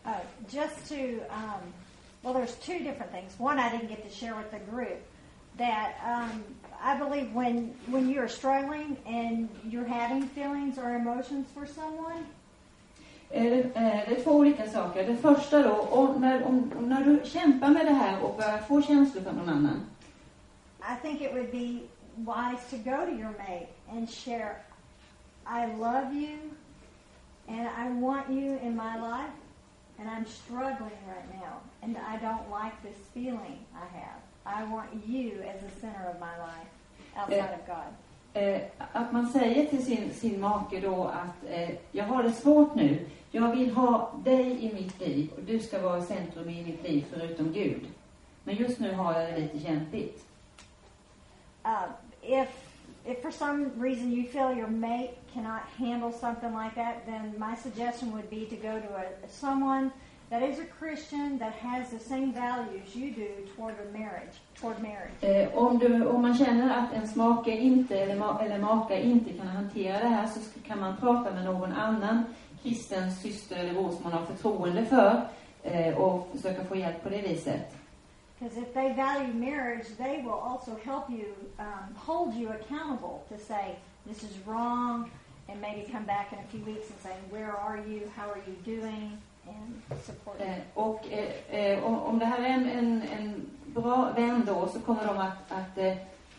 Uh, just to, um, well, there's two different things. One, I didn't get to share with the group. That um, I believe when when you're struggling and you're having feelings or emotions for someone, Det är två olika saker. Det första då, om, när, om, när du kämpar med det här och börjar få känslor för någon annan. I think it would be wise to go to your mate and share, I love you and I want you in my life and I'm struggling right now and I don't like this feeling I have. I want you as the center of my life outside of God. Eh, att man säger till sin, sin make då att eh, jag har det svårt nu. Jag vill ha dig i mitt liv och du ska vara centrum i mitt liv förutom Gud. Men just nu har jag det lite kämpigt. Uh, if if for some reason you feel your mate cannot handle something like that, then my suggestion would be to go to a, someone that is a Christian that has the same values you do toward a marriage, toward marriage. Eh, om, du, om man känner att ens make inte, eller, ma, eller maka inte kan hantera det här så kan man prata med någon annan kristen syster eller bror som man har förtroende för eh, och försöka få hjälp på det viset. Because if they value marriage, they will also help you um, hold you accountable to say this is wrong, and maybe come back in a few weeks and say where are you, how are you doing, and support you. Eh, och eh, eh, om, om det här är en, en, en bra vän då så kommer de att, att eh,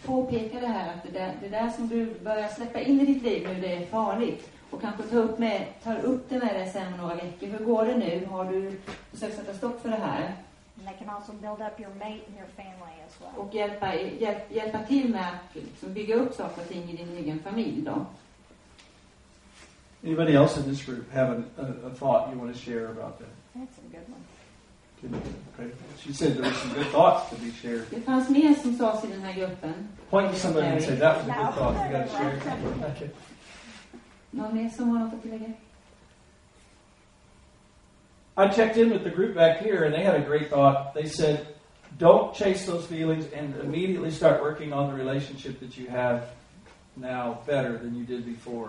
påpeka det här att det där, det där som du börjar släppa in i ditt liv nu det är farligt. Och kanske ta upp, med, tar upp det med dig sen om några veckor. Hur går det nu? Har du försökt sätta stopp för det här? And they can also build up your mate and your family as well. Och hjälpa, hjälp, hjälpa till med att liksom, bygga upp saker och ting i din egen familj då. Anybody else in this group have a, a, a thought you want to share about that? That's a good one. Okay. She said there were some good thoughts to be shared. Det fanns mer som sades i den här gruppen. Point to somebody and say that was a good thought. You got to share. Okay. Någon mer som har något att tillägga? I checked in with the group back here, and they had a great thought. They said, "Don't chase those feelings, and immediately start working on the relationship that you have now better than you did before."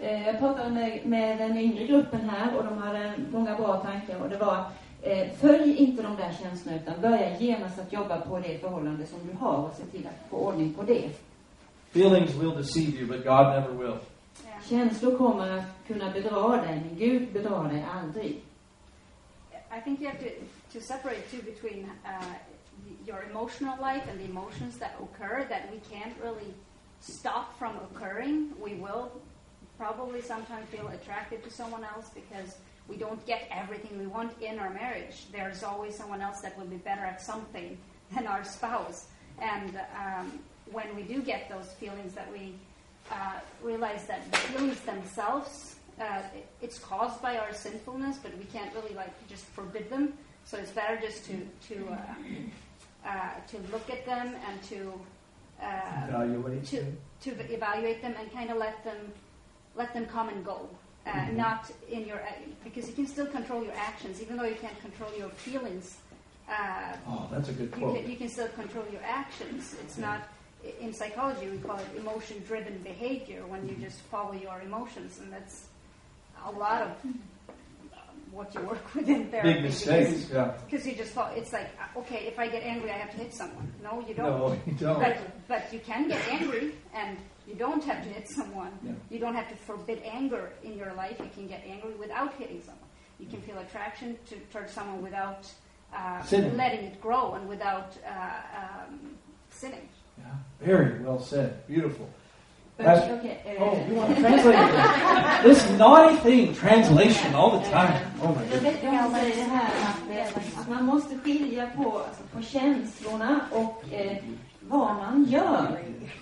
Eh, Jag pratade med, med den yngre gruppen här och de hade många bra tankar och det var eh, följ inte de där känslorna utan börja genast att jobba på det förhållande som du har och se till att få ordning på det. Feelings will deceive you, but God never will. Yeah. Känslor kommer att kunna bedra dig men Gud bedrar dig aldrig. I think you have to, to separate too between uh, your emotional life and the emotions that occur that we can't really stop from occurring. We will probably sometimes feel attracted to someone else because we don't get everything we want in our marriage. There's always someone else that will be better at something than our spouse. And um, when we do get those feelings that we uh, realize that the feelings themselves, uh, it's caused by our sinfulness, but we can't really like just forbid them. So it's better just to to uh, uh, to look at them and to uh, Evaluate. to to evaluate them and kind of let them let them come and go. Uh, Mhm. Not in your because you can still control your actions, even though you can't control your feelings. Uh, Oh, that's a good you can, you can still control your actions. It's not in psychology we call it emotion-driven behavior when you just follow your emotions, and that's a lot of um, what you work with in therapy. Big mistakes. Yeah. Because you just thought It's like uh, okay, if I get angry, I have to hit someone. No, you don't. No, you don't. But but you can get angry, and you don't have to hit someone. Yeah. You don't have to forbid anger in your life. You can get angry without hitting someone. You can feel attraction to, towards someone without uh, letting it grow and without uh, um, sinning. Yeah. Very well said. Beautiful. Pastor- okay, eh, Oh, you want to translate it? This naughty thing, translation, all the time. Oh my goodness. Man måste skilja på, alltså, på känslorna och eh, vad man gör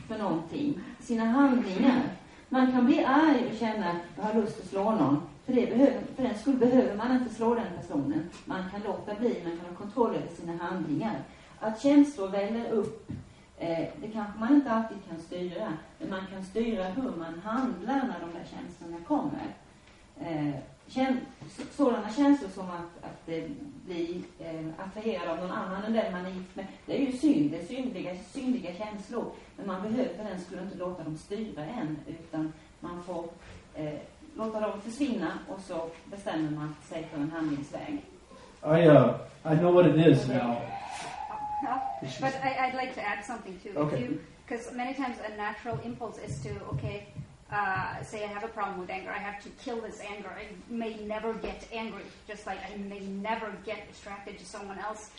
för någonting, sina handlingar. Man kan bli arg och känna att jag har lust att slå någon. För, det behöver, för den skull behöver man inte slå den personen. Man kan låta bli, man kan ha kontroll över sina handlingar. Att känslor väller upp, eh, det kanske man inte alltid kan styra. Men man kan styra hur man handlar när de där känslorna kommer. Eh, kän, sådana känslor som att, att eh, bli eh, attraherad av någon annan än den man är gift med. Det är ju synd, det är syndiga, syndiga känslor. Men man behöver för den skulle inte låta dem styra en. Utan man får eh, låta dem försvinna och så bestämmer man sig för en handlingsväg. I uh, I know what it is now. But I, I'd like to add something too. Okay. Because many times a natural impulse is to, okay, uh, say I have a problem with anger. I have to kill this anger. I may never get angry, just like I may never get attracted to someone else.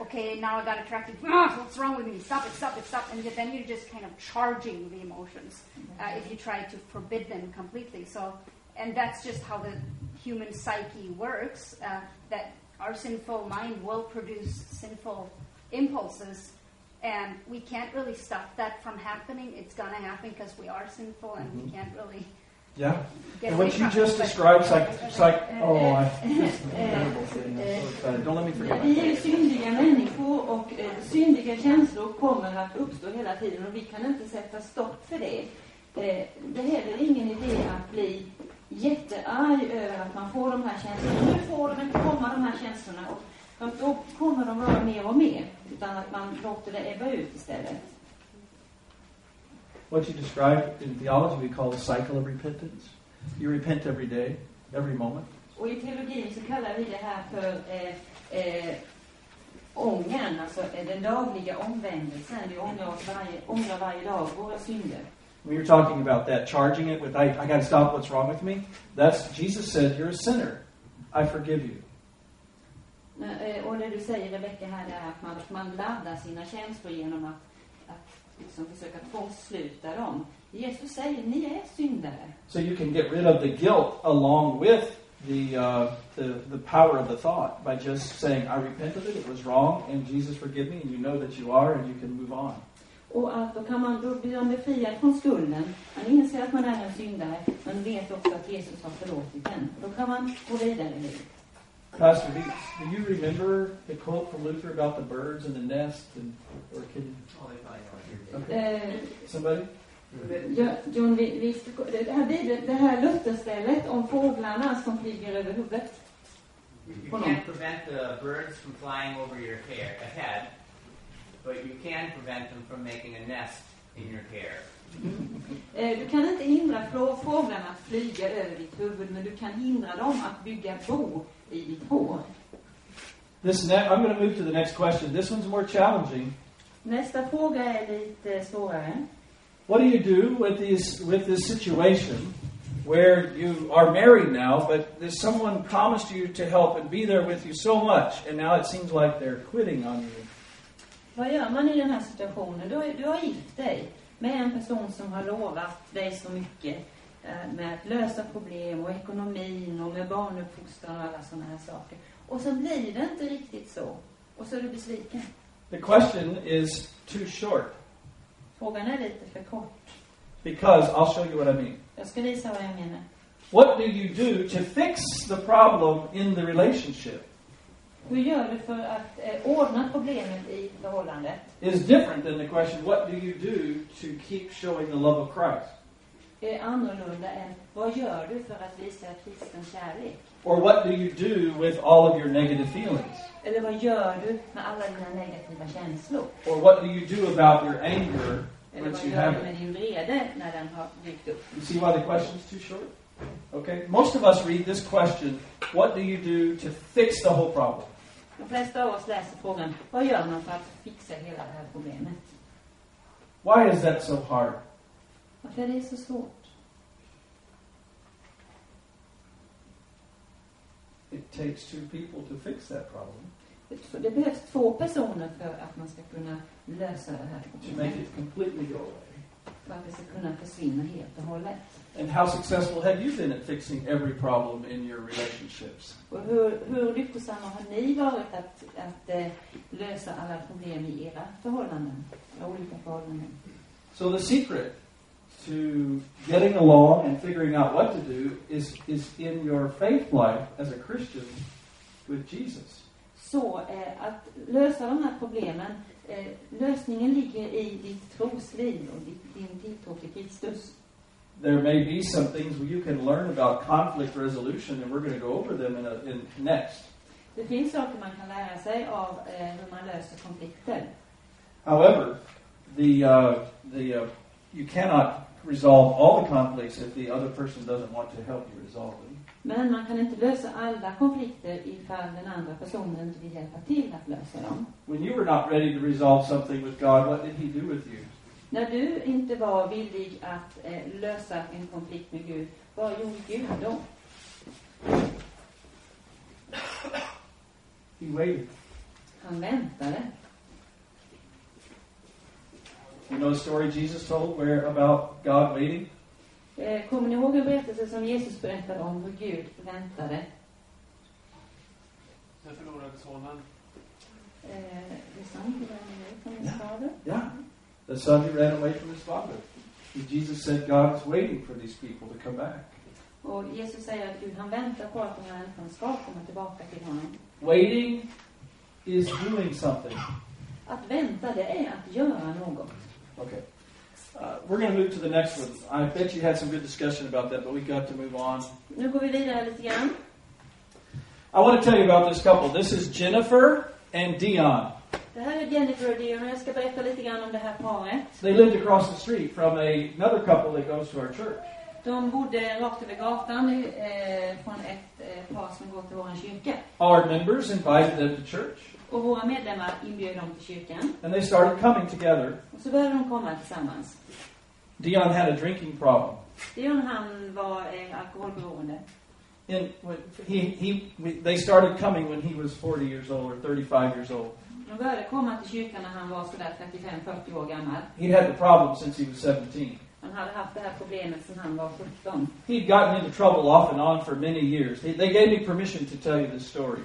Okay, now I got attracted. Ah, what's wrong with me? Stop it, stop it, stop. And then you're just kind of charging the emotions uh, if you try to forbid them completely. So, and that's just how the human psyche works. Uh, that our sinful mind will produce sinful impulses, and we can't really stop that from happening. It's gonna happen because we are sinful, and we can't really Yeah. get And what you just described, psych, psych. Oh, I, this is a terrible thing. I'm so excited. Don't let me forget. Vi är syndiga människor och eh, syndiga känslor kommer att uppstå hela tiden och vi kan inte sätta stopp för det. Eh, det är heller ingen idé att bli jättearg över att man får de här känslorna. Nu får de inte komma de här känslorna och att då kommer de vara mer och mer. Utan att man låter det ebba ut istället. What you described in theology, we call the cycle of repentance. You repent every day, every moment. Och i teologin så kallar vi det här för eh, eh, ångern, alltså eh, den dagliga omvändelsen. Vi ångrar oss varje, ångrar varje dag våra synder. When you're talking about that, charging it with, I, I got to stop what's wrong with me, that's, Jesus said, you're a sinner. I forgive you. Eh, Och det du säger Rebecka här är att man, man laddar sina känslor genom att, att liksom försöka tvångssluta dem. Jesus säger, ni är syndare. So you can get rid of the guilt along with the, uh, the, the power of the thought by just saying, I repent of it, it was wrong, and Jesus forgive me, and you know that you are, and you can move on. Och att då kan man, då blir man befriad från skulden. Man inser att man är en syndare, men vet också att Jesus har förlåtit den. Då kan man gå vidare i livet. Pastor, do you, do you remember the quote from Luther about the birds and the nest? And, or can okay. Eh, somebody? John, vi, vi, det, här det här Lutherstället om fåglarna som flyger över huvudet. You can't prevent the birds from flying over your hair, head, but you can prevent them from making a nest in your hair. Eh, Du kan inte hindra fåglarna att flyga över ditt huvud, men du kan hindra dem att bygga bo i ditt hår. This ne- I'm going to move to the next question. This one's more challenging. Nästa fråga är lite svårare. What do you do with these with this situation where you are married now, but there's someone promised you to help and be there with you so much, and now it seems like they're quitting on you? Vad gör man i den här situationen? Du har, du har gift dig med en person som har lovat dig så mycket med att lösa problem och ekonomin och med barnuppfostran och alla sådana här saker. Och så blir det inte riktigt så. Och så är du besviken. The question is too short. Frågan är lite för kort. Because I'll show you what I mean. Jag ska visa vad jag menar. What do you do to fix the problem in the relationship Hur gör du för att eh, ordna problemet i förhållandet? is different than the question, what do you do to keep showing the love of Christ? Är annorlunda än vad gör du för att visa kristen kärlek? Or what do you do with all of your negative feelings? Eller vad gör du med alla dina negativa känslor? Or what do you do about your anger Eller once vad you gör have du it? med din vrede när den har dykt upp? You see why the question's too short? Okay? Most of us read this question, what do you do to fix the whole problem? De flesta av oss läser frågan, vad gör man för att fixa hela det här problemet? Why is that so hard? Varför är det så svårt? It takes two people to fix that problem, Det behövs två personer för att man ska kunna lösa det här to make problemet. it completely go away. För att det ska kunna försvinna helt och hållet. And how successful have you been at fixing every problem in your relationships? Och hur, hur lyckosamma har ni varit att, att eh, lösa alla problem i era förhållanden? Era olika förhållanden. So the secret to getting along and figuring out what to do is, is in your faith life as a Christian with Jesus. Så eh, att lösa de här problemen, eh, lösningen ligger i ditt trosliv och ditt, din tilltro till Kristus. There may be some things where you can learn about conflict resolution, and we're going to go over them in, a, in next. Det finns saker man kan lära sig av eh, hur man löser konflikter. However, the, uh, the, uh, you cannot resolve all the conflicts if the other person doesn't want to help you resolve them. Men man kan inte lösa alla konflikter ifall den andra personen inte vill hjälpa till att lösa dem. When you were not ready to resolve something with God, what did He do with you? När du inte var villig att eh, lösa en konflikt med Gud, vad gjorde Gud då? He waited. Han väntade. You know the story Jesus told where about God waiting? Eh, kommer ni ihåg en berättelse som Jesus berättade om hur Gud väntade? Den förlorade sonen. Eh. Yeah. The son who ran away from his father. Jesus said God is waiting for these people to come back. Och Jesus säger att Gud, han väntar på att de här människorna ska komma tillbaka till honom. Waiting is doing something. Att vänta, det är att göra något. Okay. Uh, we're going to move to the next one. I bet you had some good discussion about that, but we've got to move on. Nu går vi vidare lite grann. I want to tell you about this couple. This is Jennifer and Dion. Det här är Jennifer och Dion och jag ska berätta lite grann om det här paret. They lived across the street from a, another couple that goes to our church. De bodde rakt över gatan eh, från ett eh, par som går till vår kyrka. Our members invited them to church, Och våra medlemmar inbjöd dem till kyrkan. and they started coming together. Och så började de komma tillsammans. Dion had a drinking problem. Dion han var eh, alkoholberoende. When he, he, they started coming when he was 40 years old or 35 years old. De började komma till kyrkan när han var sådär 35-40 år gammal. He'd had the problem since he was 17. Han hade haft det här problemet sedan han var 17. He'd gotten into trouble off and on for many years. They, they gave me permission to tell you this story.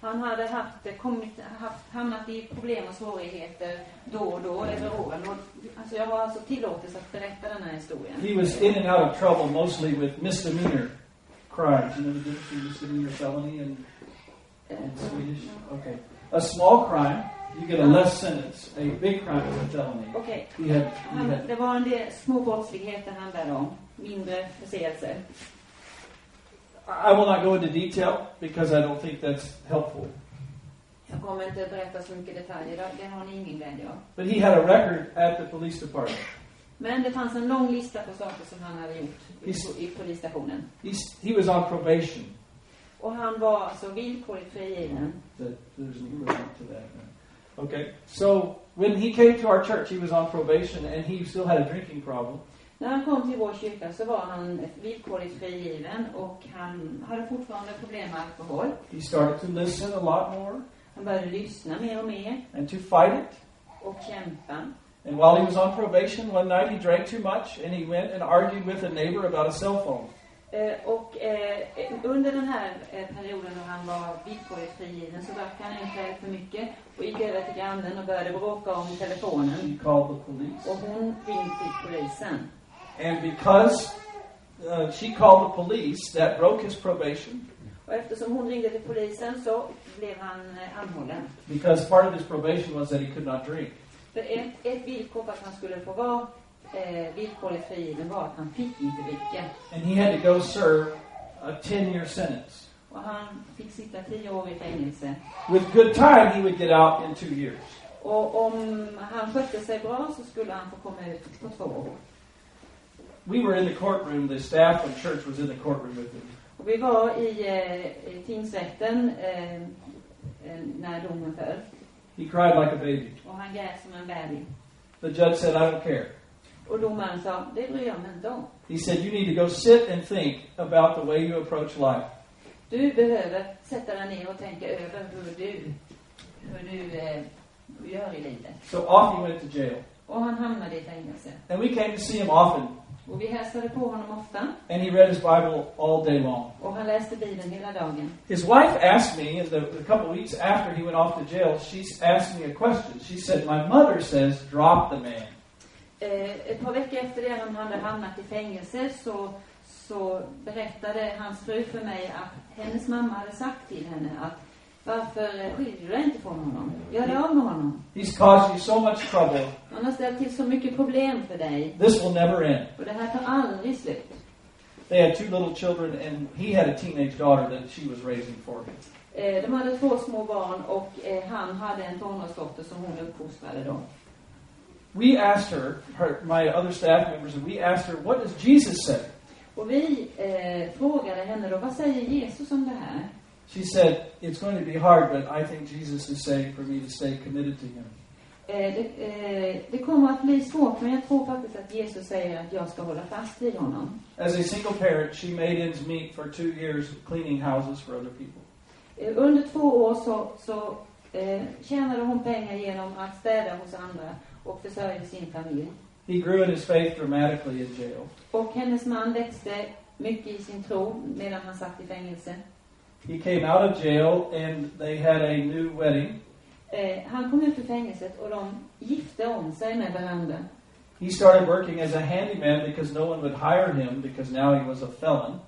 Han hade haft, eh, kommit, haft, hamnat i problem och svårigheter då och då över åren. Och, alltså jag har alltså tillåtelse att berätta den här historien. He was in and out of trouble mostly with misdemeanor crimes. You know the difference between misdemeanor felony and, and Swedish? Okay. A small crime, you get a less sentence. A big crime is a felony. Okej. Had det var en del små brottsligheter handlade om. Mindre förseelser. I will not go into detail because I don't think that's helpful. Jag kommer inte berätta så mycket detaljer, det- det har ni ingen glädje av. But he had a record at the police department. Men det fanns en lång lista på saker som han hade gjort i, Visst. i polisstationen. He's, he was on probation. Och han var alltså villkorligt frigiven. That there's an equivalent to that. Okay. So when he came to our church, he was on probation and he still had a drinking problem. När han kom till vår kyrka så var han villkorligt frigiven och han hade fortfarande problem med alkohol. He started to listen a lot more Han började lyssna mer och mer and to fight it. och kämpa. And while he was on probation, one night he drank too much and he went and argued with a neighbor about a cell phone. Eh, och eh, under den här eh, perioden när han var villkorligt frigiven så drack han en kväll för mycket och gick över till grannen och började bråka om telefonen. He called the police. Och hon ringde till polisen. And because uh, she called the police, that broke his probation. Och eftersom hon ringde till polisen så blev han eh, anhållen. Because part of his probation was that he could not drink. För ett, ett villkor för att han skulle få vara eh, villkorligt frigiven var att han fick inte dricka. And he had to go serve a 10 year sentence. Och han fick sitta tio år i fängelse. With good time, he would get out in two years. Och om han skötte sig bra så skulle han få komma ut på två år. We were in the courtroom, the staff of church was in the courtroom with him. Och vi var i, eh, tingsrätten eh, eh, när domen föll. He cried like a baby. Och han grät som en bebis. The judge said, I don't care. Och domaren sa, det bryr jag mig inte om. He said, You need to go sit and think about the way you approach life. Du behöver sätta dig ner och tänka över hur du, hur du eh, gör i livet. So off he went to jail. Och han hamnade i fängelse. And we came to see him often. Och vi hälsade på honom ofta. And he read his Bible all day long. Och han läste Bibeln hela dagen. His wife asked me, the, a couple of weeks after he went off to jail, she asked me a question. She said, My mother says, drop the man. Eh, ett par veckor efter det han hade hamnat i fängelse så, så berättade hans fru för mig att hennes mamma hade sagt till henne att varför skiljer du dig inte från honom? Gör dig av med honom. He's caused you so much trouble. Han har ställt till så mycket problem för dig. This will never end. Och det här tar aldrig slut. They had two little children, and he had a teenage daughter that she was raising for him. Eh, de hade två små barn och eh, han hade en tonårsdotter som hon uppfostrade då. We asked her, her, my other staff members, and we asked her, What does Jesus say? Och vi eh, frågade henne då, vad säger Jesus om det här? She said, It's going to be hard, but I think Jesus is saying for me to stay committed to him. Eh, det, eh, det kommer att bli svårt, men jag tror faktiskt att Jesus säger att jag ska hålla fast vid honom. As a single parent, she made ends meet for two years cleaning houses for other people. Eh, under två år så, så eh, tjänade hon pengar genom att städa hos andra och försörjde sin familj. He grew in his faith dramatically in jail. Och hennes man växte mycket i sin tro medan han satt i fängelse. He came out of jail and they had a new wedding. Eh, han kom ut ur fängelset och de gifte om sig med varandra. He started working as a handyman because no one would hire him because now he was a felon.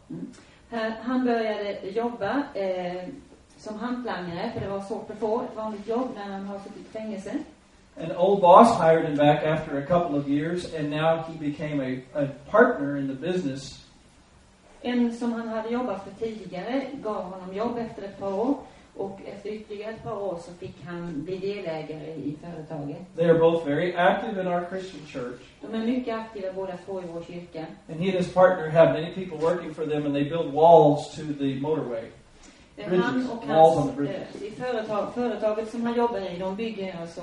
Här, han började jobba eh, som hantlangare, för det var svårt att få ett vanligt jobb när han har suttit i fängelse. An old boss hired him back after a couple of years, and now he became a, a partner in the business. En som han hade jobbat för tidigare gav honom jobb efter ett par år och efter ytterligare ett par år så fick han bli delägare i företaget. They are both very active in our Christian church, De är mycket aktiva båda två i vår kyrka. and he and his partner have many people working for them, and they build walls to the motorway. Bridges, han och walls on hans, the bridges. eh, i företag, företaget som han jobbar i, de bygger alltså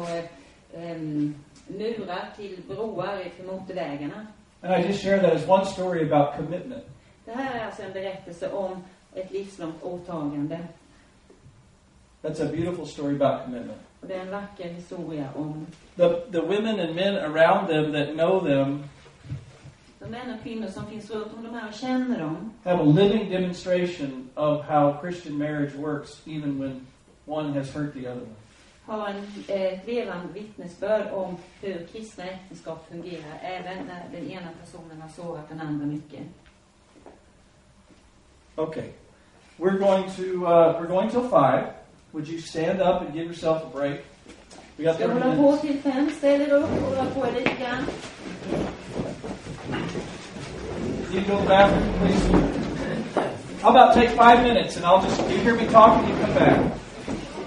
em, murar till broar för motorvägarna. And I just share that as one story about commitment. Det här är alltså en berättelse om ett livslångt åtagande. That's a beautiful story about commitment. Och det är en vacker historia om The, the women and men around them that know them de män och kvinnor som finns runt om de här och känner dem. have a living demonstration of how Christian marriage works, even when one has hurt the other one. Har en eh, levande vittnesbörd om hur kristna äktenskap fungerar, även när den ena personen har sårat den andra mycket. Okay, we're going to uh, we're going till five. Would you stand up and give yourself a break? We got 30 hålla på minutes. till fem, ställ er upp och rör på er lite grann. You go to the bathroom, please. How about take five minutes and I'll just you hear me talk and you come back.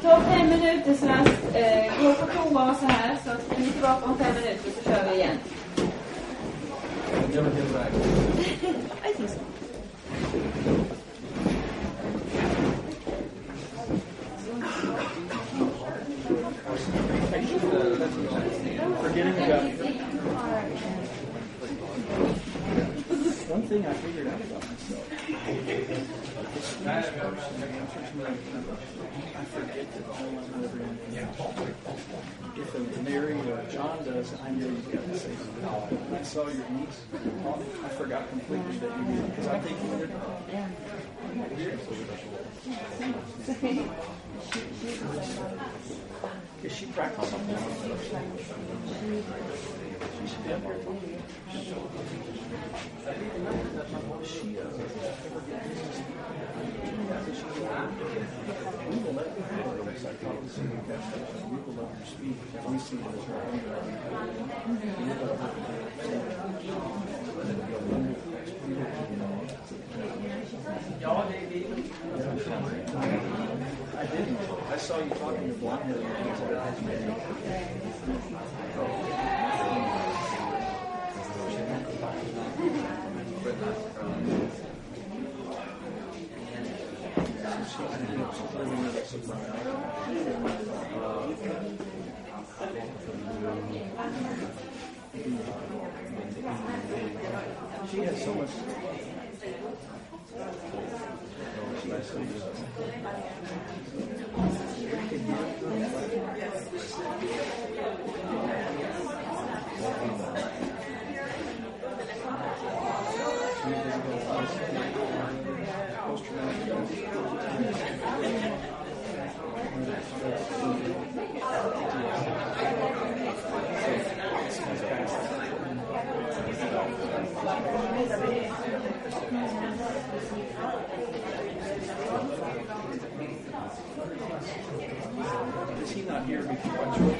Ta fem minuters rast, eh, gå på toa och så här, så är ni tillbaka om fem minuter så kör vi igen. Never get back. I think so. Forgetting about one thing I figured out about myself. I forget that all I'm in. If Mary or John does, I know you've got say something. When I saw your niece, I forgot completely that you did because I think you did. Is she practicing? We will We will. We see it as our own. We will let I didn't. I saw you talking to Blaine. She has so much. Is he not here before?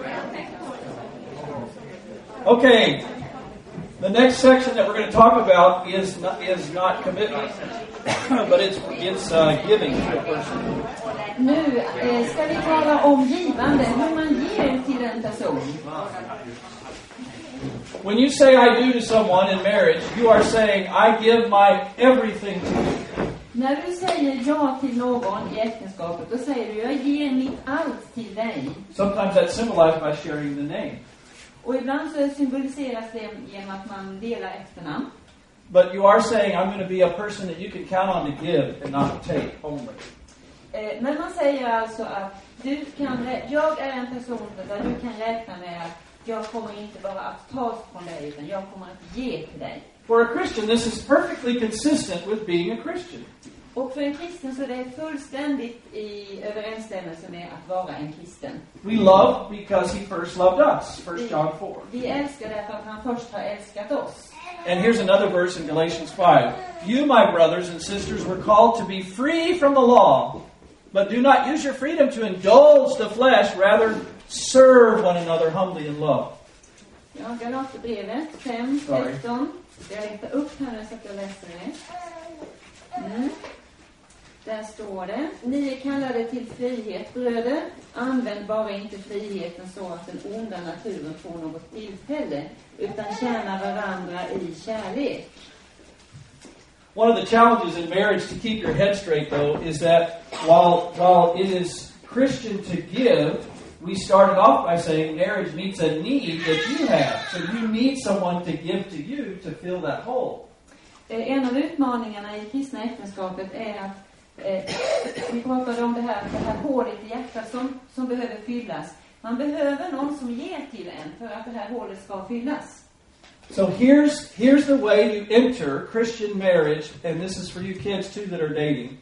Okay, the next section that we're going to talk about is not, is not commitment, but it's it's uh, giving to a person. Nu eh, ska vi tala om givande, hur man ger till en person. When you say I do to someone in marriage, you are saying I give my everything to you. När du säger ja till någon i äktenskapet, då säger du jag ger mitt allt till dig. Sometimes that's symbolized by sharing the name. Och ibland så symboliseras det genom att man delar efternamn. but you are saying, I'm going to be a person that you can count on to give and not take only. Eh, Men man säger alltså att du kan, jag är en person där du kan räkna med att jag kommer inte bara att ta från dig, utan jag kommer att ge till dig. For a Christian, this is perfectly consistent with being a Christian. Och för en kristen så är det fullständigt i överensstämmelse med att vara en kristen. We love because he first loved us. 1 John 4. Vi älskar därför att han först har älskat oss. And here's another verse in Galatians 5. You, my brothers and sisters, were called to be free from the law, but do not use your freedom to indulge the flesh, rather serve one another humbly in love. Ja, Galaterbrevet 5, Sorry. 16. Jag letar upp här så att jag läser det. Mm. Där står det. Ni är kallade till frihet, bröder. Använd bara inte friheten så att den onda naturen får något tillfälle, utan tjäna varandra i kärlek. One of the challenges in marriage to keep your head straight, though, is that while, while it is Christian to give, we started off by saying marriage meets a need that you have. So you need someone to give to you to fill that hole. Eh, En av utmaningarna i kristna äktenskapet är att eh, vi pratade om det här, det här hålet i hjärtat som, som behöver fyllas. Man behöver någon som ger till en för att det här hålet ska fyllas. So here's here's the way you enter Christian marriage, and this is for you kids too that are dating.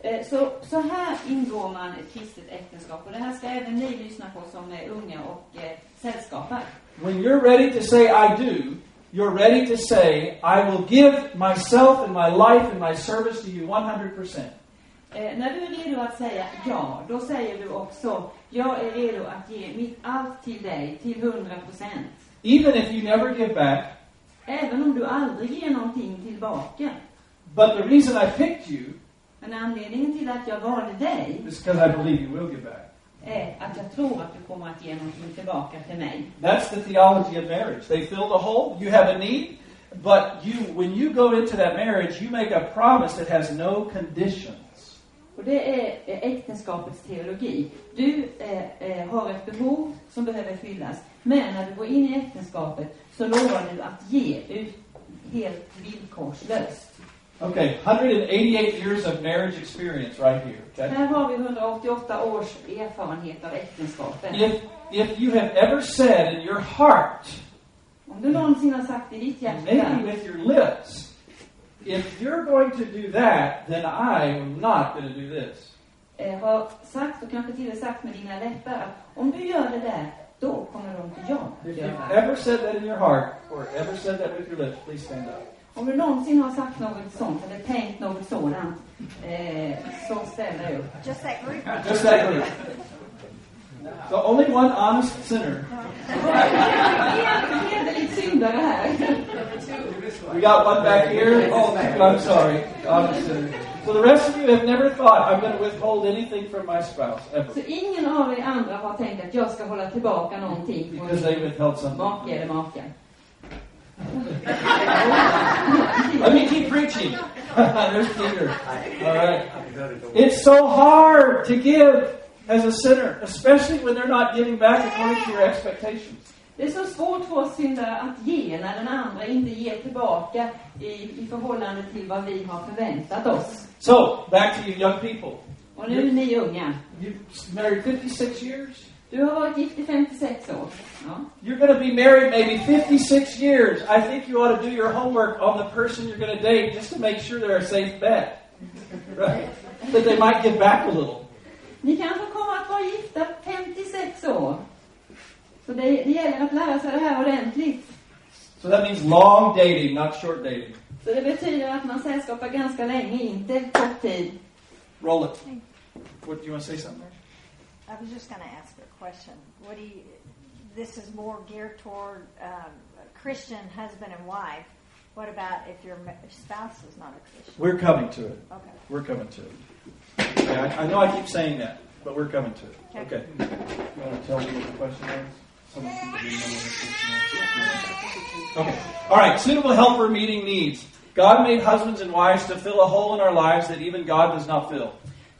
Eh, Så, så här ingår man ett kristet äktenskap. Och det här ska även ni lyssna på som är unga och eh, sällskapar. When you're ready to say I do, you're ready to say I will give myself and my life and my service to you 100%. Eh, när du är redo att säga ja, då säger du också jag är redo att ge mitt allt till dig till 100 procent. Even if you never give back, Även om du aldrig ger någonting tillbaka. but the reason I picked you Men anledningen till att jag valde dig is because I believe you will give back. är att jag tror att du kommer att ge någonting tillbaka till mig. That's the theology of marriage. They fill the hole, you have a need, but you when you go into that marriage, you make a promise that has no conditions. Och det är äktenskapets teologi. Du eh, eh, har ett behov som behöver fyllas. Men när du går in i äktenskapet så lovar du att ge ut helt villkorslöst. Okay, 188 years of marriage experience right here. Okay? Här har vi 188 års erfarenhet av äktenskapet. If if you have ever said in your heart, Om du någonsin har sagt i ditt maybe hjärta with your lips, if you're going to do that, then I am not going to do this. eh, har sagt och kanske till och med sagt med dina läppar att om du gör det där, då kommer de inte jag att If you've göra. ever said that in your heart, or ever said that with your lips, please stand up. Om du någonsin har sagt något sånt eller tänkt något sådant, eh, så ställ dig upp. Just that group. Just that group. So only one honest sinner. En hederlig syndare här. We got one back here. Oh, I'm sorry. Honest sinner. So the rest of you have never thought I'm going to withhold anything from my spouse ever Så ingen av er andra har tänkt att jag ska hålla tillbaka någonting från because they withheld something. make eller maka. Let me keep preaching. There's Peter. All right. It's so hard to give as a sinner, especially when they're not giving back according to your expectations. Det är så svårt för oss syndare att ge när den andra inte ger tillbaka i, i förhållande till vad vi har förväntat oss. So, back to you young people. Och nu ni unga. You've married 56 years. Du har varit gift i 56 år. Ja. You're going to be married maybe 56 years. I think you ought to do your homework on the person you're going to date just to make sure they're a safe bet. Right? That they might give back a little. Ni kanske kommer att vara gifta 56 år. Så det, det gäller att lära sig det här ordentligt. So that means long dating, not short dating. Så det betyder att man sällskapar ganska länge, inte kort tid. Roll it. What do you want to say something? I was just going to ask a question. What do you? This is more geared toward um, a Christian husband and wife. What about if your spouse is not a Christian? We're coming to it. Okay. We're coming to it. Okay, I, I know I keep saying that, but we're coming to it. Okay. Okay. You want to tell me what the question is? What the question. Okay. All right. Suitable helper meeting needs. God made husbands and wives to fill a hole in our lives that even God does not fill.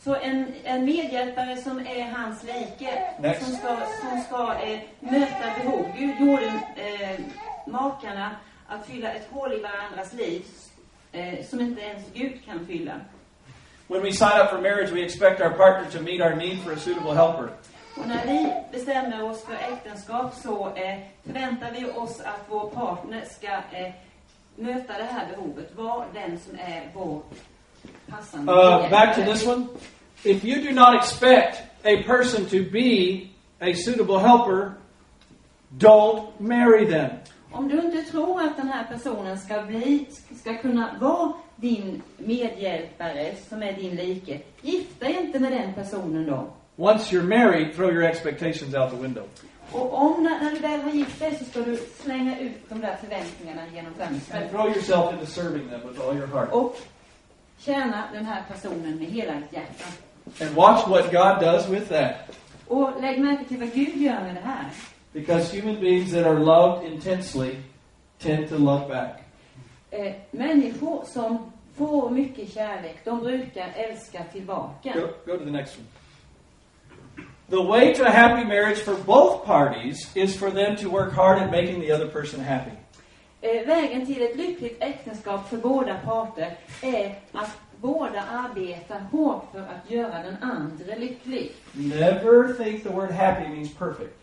Så en, en medhjälpare som är hans like, Next. som ska, som ska eh, möta behov. Gud gjorde eh, makarna att fylla ett hål i varandras liv eh, som inte ens Gud kan fylla. When we sign up for marriage, we expect our partner to meet our need for a suitable helper. Och när vi bestämmer oss för äktenskap så eh, förväntar vi oss att vår partner ska eh, möta det här behovet, vara den som är vår passande Uh, back to this one. If you do not expect a person to be a suitable helper, don't marry them. Om du inte tror att den här personen ska bli, ska kunna vara din medhjälpare som är din like, gift dig inte med den personen då. Once you're married, throw your expectations out the window. Och om när, när du väl har gift dig så ska du slänga ut de där förväntningarna genom fönstret. And throw yourself into serving them with all your heart. Och tjäna den här personen med hela ditt hjärta. And watch what God does with that. Och lägg märke till vad Gud gör med det här. Because human beings that are loved intensely tend to love back. Eh, människor som får mycket kärlek, de brukar älska tillbaka. Go, go to the next one. The way to a happy marriage for both parties is for them to work hard at making the other person happy. Eh, vägen till ett lyckligt äktenskap för båda parter är att båda arbetar hårt för att göra den andra lycklig. Never think the word happy means perfect.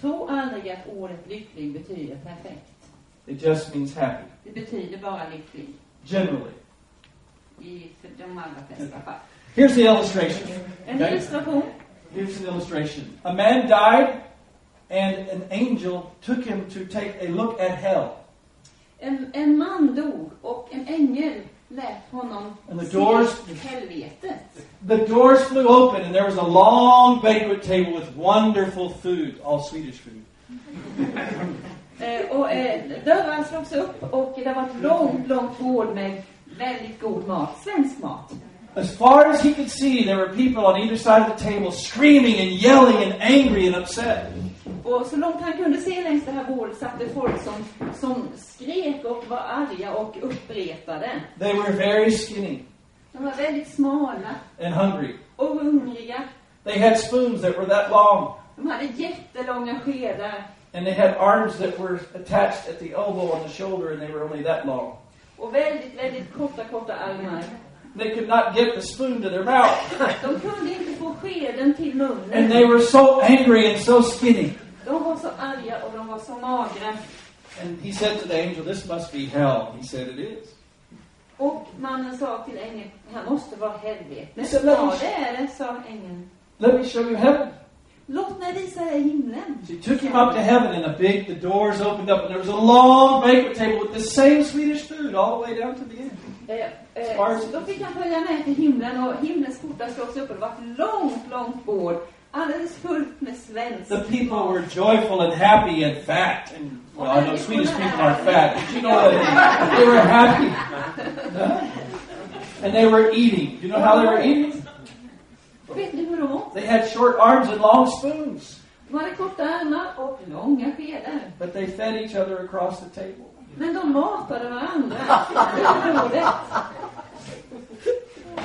Tro aldrig att ordet lycklig betyder perfekt. It just means happy. Det betyder bara lycklig. Generally. I de allra flesta fall. Here's the illustration. En Okay? illustration. Here's an illustration. A man died, and an angel took him to take a look at hell. En, en man dog och en ängel lät honom And the doors- helvetet. The doors flew open, and there was a long banquet table with wonderful food, all Swedish food. Eh, och eh, dörrar slogs upp och det var ett långt, långt bord med väldigt god mat. Svensk mat. As far as he could see, there were people on either side of the table screaming and yelling and angry and upset. Och så långt han kunde se längs det här bordet satt det folk som, som skrek och var arga och uppretade. They were very skinny De var väldigt smala and hungry. och hungriga. They had spoons that were that long, De hade jättelånga skedar and they had arms that were attached at the elbow on the shoulder, and they were only that long. och väldigt, väldigt korta, korta armar. They could not get the spoon to their mouth. De kunde inte få skeden till And munnen. they were so angry and so skinny. De var så arga och de var så magra. And he said to the angel, This must be hell. He said, It is. Och mannen sa till ängeln, det här måste vara helvetet. Ja, det är det, sa ängeln. Let me show you heaven. Låt mig visa dig himlen. She took him up to heaven, and the big the doors opened up, and there was a long banquet table with the same Swedish food all the way down to the end. Eh, eh, då fick han följa med till himlen och himlens portar slogs upp och det var ett långt, långt bord. Alldeles fullt med svensk The people mat. were joyful and happy and fat. And well, I know Swedish people are fat, but you know what I mean. They were happy. And they were eating. You know how they were eating? Och vet ni hur de åt? They had short arms and long spoons, De hade korta armar och långa skedar. but they fed each other across the table. Men de matade varandra över bordet.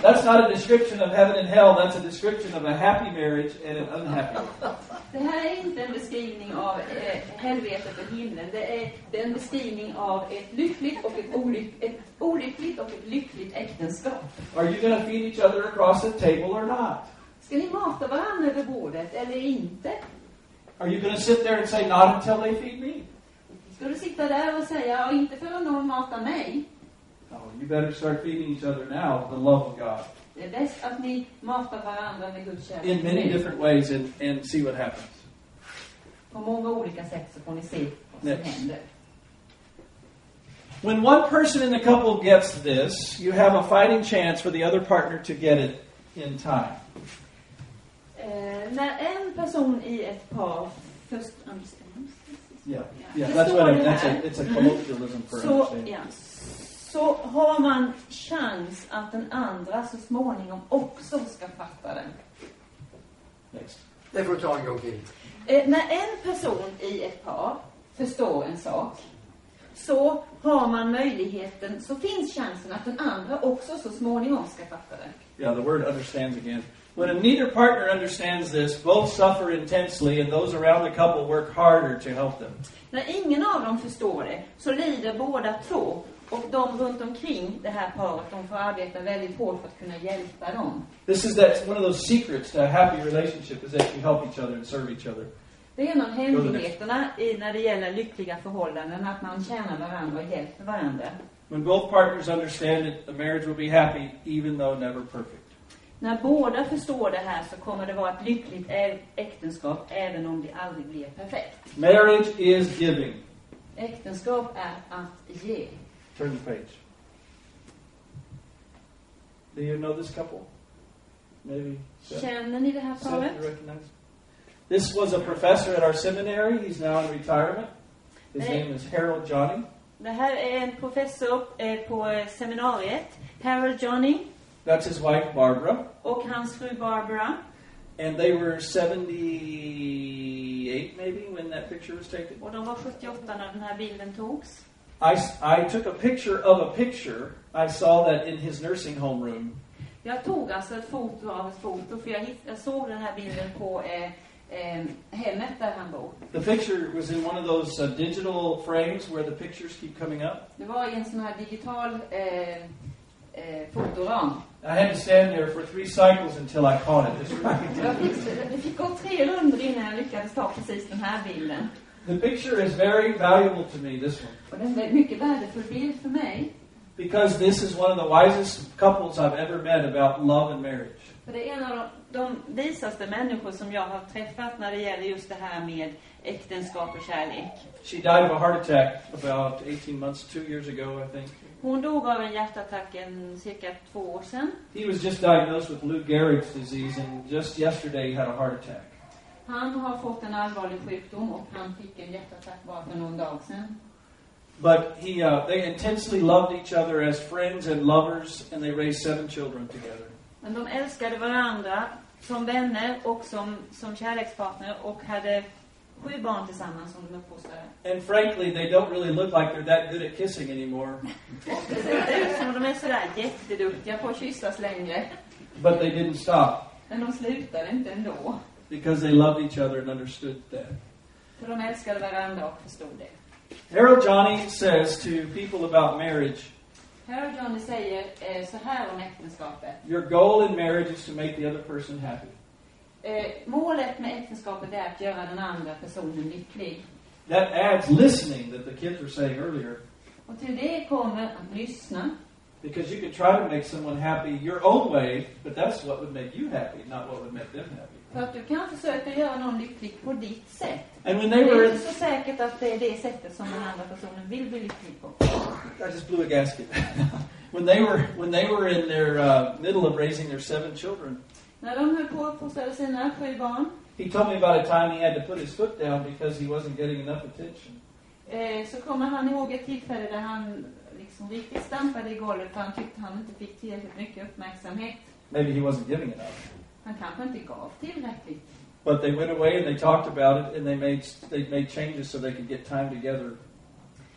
That's not a description of heaven and hell. That's a description of a happy marriage and an unhappy. one. Det här är inte en beskrivning av eh, helvetet och himlen. Det är, det är en beskrivning av ett lyckligt och ett, olyck, ett olyckligt och ett lyckligt äktenskap. Are you going to feed each other across the table or not? Ska ni mata varandra över bordet eller inte? Are you going to sit there and say, not until they feed me? Ska du sitta där och säga, ja, inte förrän någon matar mig? No, you better start feeding each other now, the love of God, Det är bäst att ni matar varandra med Guds kärlek. in many different ways and, and see what happens. På många olika sätt så får ni se vad som Next. händer. When one person in the couple gets this, you have a fighting chance for the other partner to get it in time. Eh, när en person i ett par först understands, Yeah, yeah, that's what I, that's a, it's a colloquialism for så, understanding. ja, så har man chans att den andra så småningom också ska fatta den. Next. Det får du ta en gång till. Eh, när en person i ett par förstår en sak så har man möjligheten, så finns chansen att den andra också så småningom ska fatta den. Yeah, the word understands again. When neither partner understands this, both suffer intensely, and those around the couple work harder to help them. När ingen av dem förstår det så lider båda två Och de runt omkring det här paret, de får arbeta väldigt hårt för att kunna hjälpa dem. This is that one of those secrets to a happy relationship is that you help each other and serve each other. Det är en av hemligheterna i, när det gäller lyckliga förhållanden, att man tjänar varandra och hjälper varandra. When both partners understand it, the marriage will be happy, even though never perfect. När båda förstår det här så kommer det vara ett lyckligt äktenskap även om det aldrig blir perfekt. Marriage is giving. Äktenskap är att ge. Turn the page. Do you know this couple? Maybe. Seth? Känner ni det här paret? you recognize? This was a professor at our seminary. He's now in retirement. His name is Harold Johnny. Det här är en professor eh, på seminariet, Harold Johnny, That's his wife, Barbara. och hans fru Barbara. And they were 78 maybe when that picture was taken. Och de var 78 när den här bilden togs. I, I took a picture of a picture. I saw that in his nursing home room. Jag tog alltså ett foto av ett foto, för jag, hitt, jag såg den här bilden på eh, eh, hemmet där han bor. The picture was in one of those uh, digital frames where the pictures keep coming up. Det var i en sån här digital eh, eh, fotoram. I had to stand there for three cycles until I caught it. Right. Fick, det fick gå tre rundor innan jag lyckades ta precis den här bilden. The picture is very valuable to me, this one, Och den är mycket värdefull bild för mig. because this is one of the wisest couples I've ever met about love and marriage. För det är en av de, de visaste människor som jag har träffat när det gäller just det här med äktenskap och kärlek. She died of a heart attack about 18 months, two years ago, I think. Hon dog av en hjärtattack en cirka två år sedan. He was just diagnosed with Lou Gehrig's disease, and just yesterday he had a heart attack. Han har fått en allvarlig sjukdom och han fick en hjärtattack bara för någon dag sedan. But he, uh, they intensely loved each other as friends and lovers, and they raised seven children together. Men de älskade varandra som vänner och som, som kärlekspartner och hade sju barn tillsammans som de uppfostrade. And frankly, they don't really look like they're that good at kissing anymore, Och det ser inte ut som om de är sådär jätteduktiga på att kyssas längre. but they didn't stop Men de slutade inte ändå. Because they loved each other and understood that. För de älskade varandra och förstod det. Harold Johnny says to people about marriage, Harold Johnny säger eh, så här om äktenskapet. your goal in marriage is to make the other person happy. Eh, målet med äktenskapet är att göra den andra personen lycklig. That adds listening that the kids were saying earlier, Och till det kommer att lyssna. because you can try to make someone happy your own way, but that's what would make you happy, not what would make them happy. För att du kan försöka göra någon lycklig på ditt sätt. And when Det they were är in, inte så säkert att det är det sättet som den andra personen vill bli lycklig på. I just blew a gasket. when they were when they were in their uh, middle of raising their seven children, När de höll på att uppfostra sina sju barn he told me about a time he had to put his foot down because he wasn't getting enough attention. eh, så kommer han ihåg ett tillfälle där han liksom riktigt stampade i golvet för han tyckte han inte fick tillräckligt mycket uppmärksamhet. Maybe he wasn't giving enough. Han kanske inte gav tillräckligt. But they went away and they talked about it and they made they made changes so they could get time together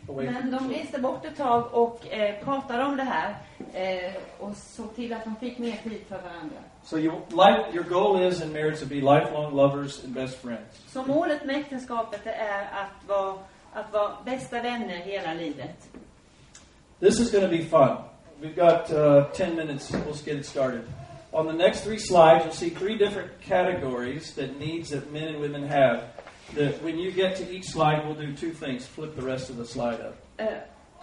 away Men de reste bort ett tag och eh, pratade om det här eh, och såg till att de fick mer tid för varandra. So you, life, your goal is in marriage to be lifelong lovers and best friends. Så målet med äktenskapet är att vara, att vara bästa vänner hela livet. This is going to be fun. We've got uh, 10 minutes. We'll get it started. On the next three slides, you'll see three different categories that needs that men and women have. That when you get to each slide, we'll do two things. Flip the rest of the slide up. Eh,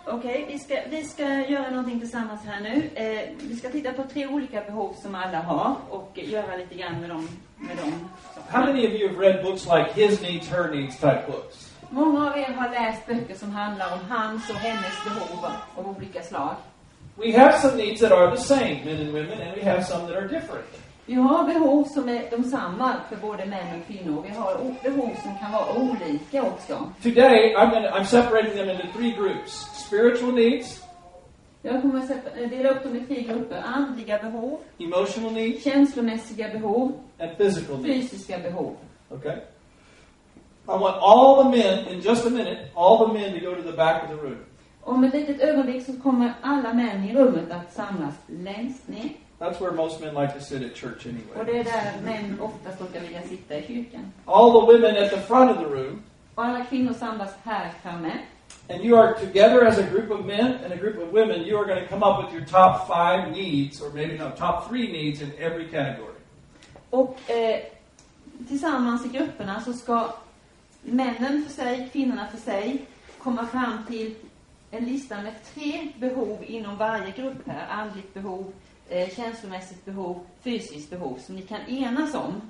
Okej, vi, ska, vi ska göra någonting tillsammans här nu. Eh, vi ska titta på tre olika behov som alla har och göra lite grann med dem. Med dem. How many of you have read books like His Needs, Her Needs type books? Många av er har läst böcker som handlar om hans och hennes behov av olika slag. We have some needs that are the same, men and women, and we have some that are different. Vi har behov som är de samma för både män och kvinnor. Vi har behov som kan vara olika också. Today, I'm, gonna, I'm separating them into three groups spiritual needs, Jag kommer att sätta- dela upp dem i tre grupper. Andliga behov, emotional needs, känslomässiga behov, and physical needs. fysiska behov. Okay? I want all the men, in just a minute, all the men to go to the back of the room. Om ett litet ögonblick så kommer alla män i rummet att samlas längst ner. That's where most men like to sit at church Och anyway. det är där män oftast brukar vilja sitta i kyrkan. All the women at the front of the room, Och alla kvinnor samlas här framme. And you are together as a group of men and a group of women, you are going to come up with your top five needs, or maybe not, top three needs in every category. Och eh, tillsammans i grupperna så ska männen för sig, kvinnorna för sig komma fram till en lista med tre behov inom varje grupp här. Andligt behov, eh, känslomässigt behov, fysiskt behov som ni kan enas om.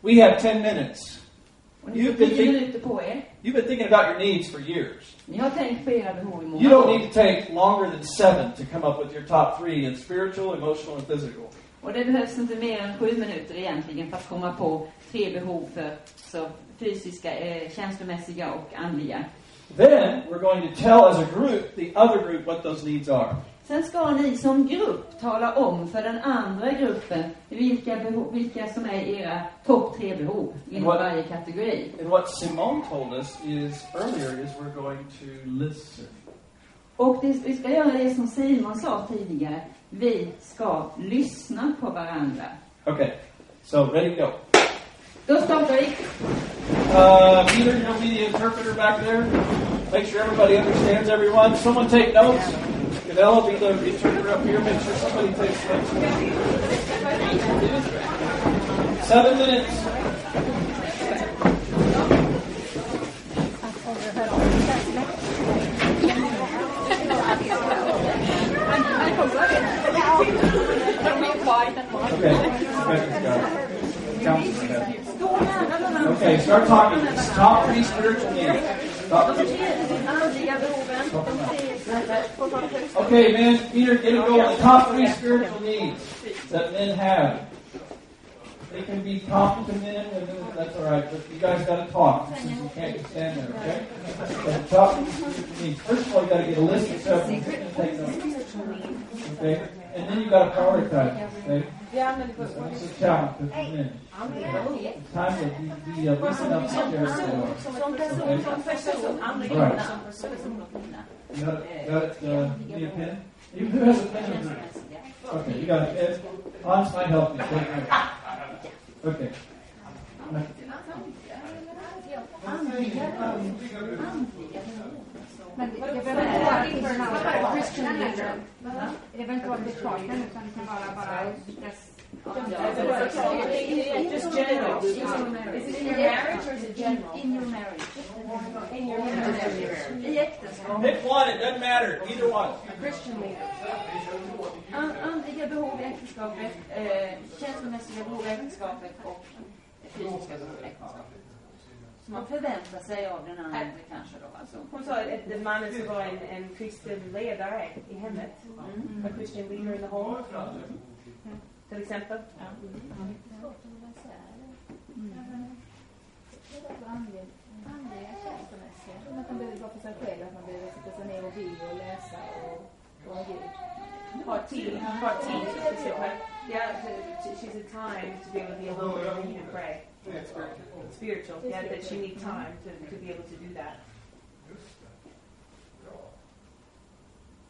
We have 10 minutes. You've been, think- you've been thinking about your needs for years. Ni har tänkt på era behov i You många don't år. need to take longer than seven to come up with your top three in spiritual, emotional, and physical. Och det behövs inte mer än sju minuter egentligen för att komma på tre behov för så fysiska, eh, känslomässiga och andliga. Then we're going to tell as a group the other group what those needs are. Sen ska ni som grupp tala om för den andra gruppen vilka, behov, vilka som är era topp tre behov inom What- varje kategori. And what Simone told us is earlier is we're going to listen. Och det, vi ska göra det som Simon sa tidigare. Vi ska lyssna på varandra. Okay, so ready to go. Då startar vi. Uh, Peter, you'll be the interpreter back there. Make sure everybody understands everyone. Someone take notes. Canella, be the interpreter up here. Make sure somebody takes notes. Seven minutes. Okay. Count. Okay, start talking. Top three spiritual needs. Top three. Okay, man, Peter, get it going. The top three spiritual needs that men have. They can be talking to men, and then that's all right. But you guys got to talk since you can't just stand there. Okay? The top three spiritual needs. First of all, you got to get a list of several. and Take notes. Okay, and then you got to prioritize. Okay. This is a challenge for men. It's time to be, be uh, listen up to everyone. Okay. Right. You got it? Got it? Uh, need a pen? You- Who has a pen? Okay, you got a pen? Hans might help you. Take notes. Okay. Men det det behöver inte vara Christian- Christian leader. Det behöver inte vara betraktaren utan det kan vara bara dess... Just general. Is it in your marriage or is it general? In your marriage. In your marriage. I äktenskap. Pick one, it doesn't matter. Either one. Christian leader. An, andliga behov i äktenskapet, eh, känslomässiga behov i äktenskapet och fysiska behov i äktenskapet. Som man förväntar sig av den andra kanske då alltså. Hon sa att mannen ska vara en, en kristen ledare i hemmet. A Christian leader in the home. Till exempel. Andliga känslomässiga. Att man behöver vara för sig själv, att man behöver sätta sig ner och be och läsa och vara Gud. Ha tid, ha tid with. To, she's a time to be able to be alone and pray. Spiritual. Yeah, that she needs time to, to be able to do that.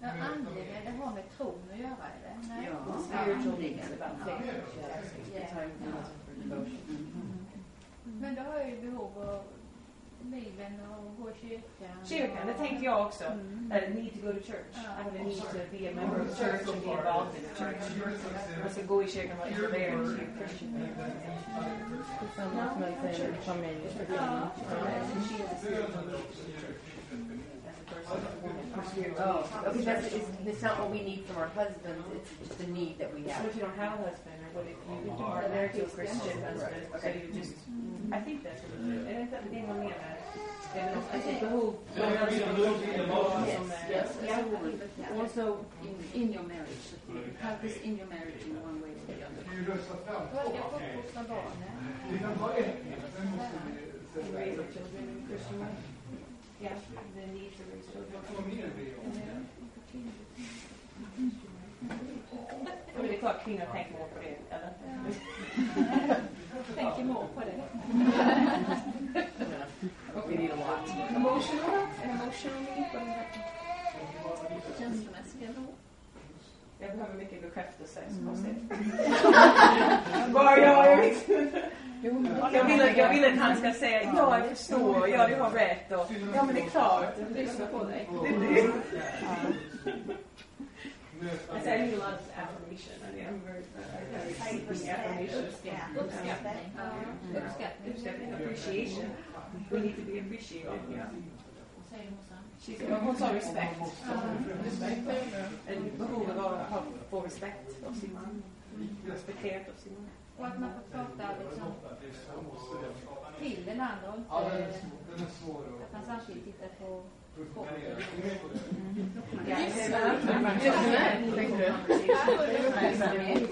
Andliga, det har med tron att göra eller? Nej. Ja, Spiritual about faith. Men då har jag ju behov av Bibeln och gå i kyrkan. Kyrkan, det tänkte jag också. A need to go to church. I have a need to be a member of church and be involved in the church. Man ska gå i kyrkan och involvera i Christian Tillsammans med sin familj. Oh, okay, that's, it's, it's not what we need from our husbands, it's just a need that we What have. if you don't have a husband, or what if you are married to a Christian husband? So you just, I think that's what it is. Är det inte det man menar? Det är väl ett- ett behov. Yes, yes. Also in, in your marriage. Have this in your marriage in one way or the other. Vad ska uppfostra barnen? Raise our children in a Christian way. Yeah, the need to raise children. Men det är klart kvinnor tänker mer på det, eller? Tänker more på det. We need a lot. Emotional? An emotional need? Vad är det? Känslomässiga behov? Jag behöver mycket bekräftelse, så konstigt. Bara jag, jag vet. Jag vill, att- jag vill att han ska säga ja, jag förstår, ja, du har rätt. Och, ja, men det är klart. Lyssna på dig. Alltså, I need a lot of affirmation. I mean, I'm very, I seeking affirmation. Uppskattning. Uppskattning. Appreciation. We need to be appreciated. Yeah. She's, hon sa respekt. Respekt. Ett behov av att ha- få respekt av sin man. Respekterat av sin man. Och att man får prata liksom till den andra och inte att man samtidigt tittar på. Ja,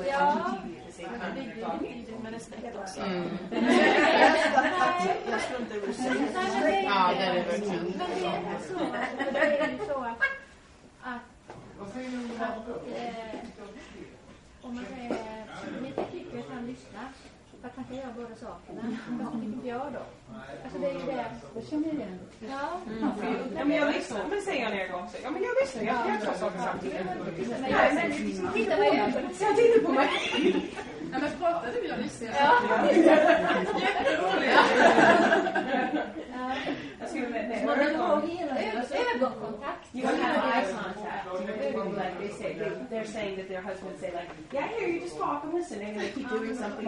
Ja, det bygger ju lite med respekt också. Mm. Jag struntar i vad du säger. Ja, det är det verkligen. Men det är så, det är ju så att, om man han lyssnar för att han kan göra båda sakerna. Varför tycker inte jag då? Alltså det är ju det. Jag känner igen det. Ja. Ja, men jag lyssnar. Men säger han en gång så. Ja, men jag lyssnar. Jag gör två saker samtidigt. Jag, men liksom, titta vad jag gör. Så han tittar på mig. Ja, men pratar du? Jag lyssnar. Ja. Jätteroligt. Jag skulle med Man ögonkontakt. You don't have eye contact. They're saying that their husbands say like, yeah, here you just talk and listen, and they keep doing something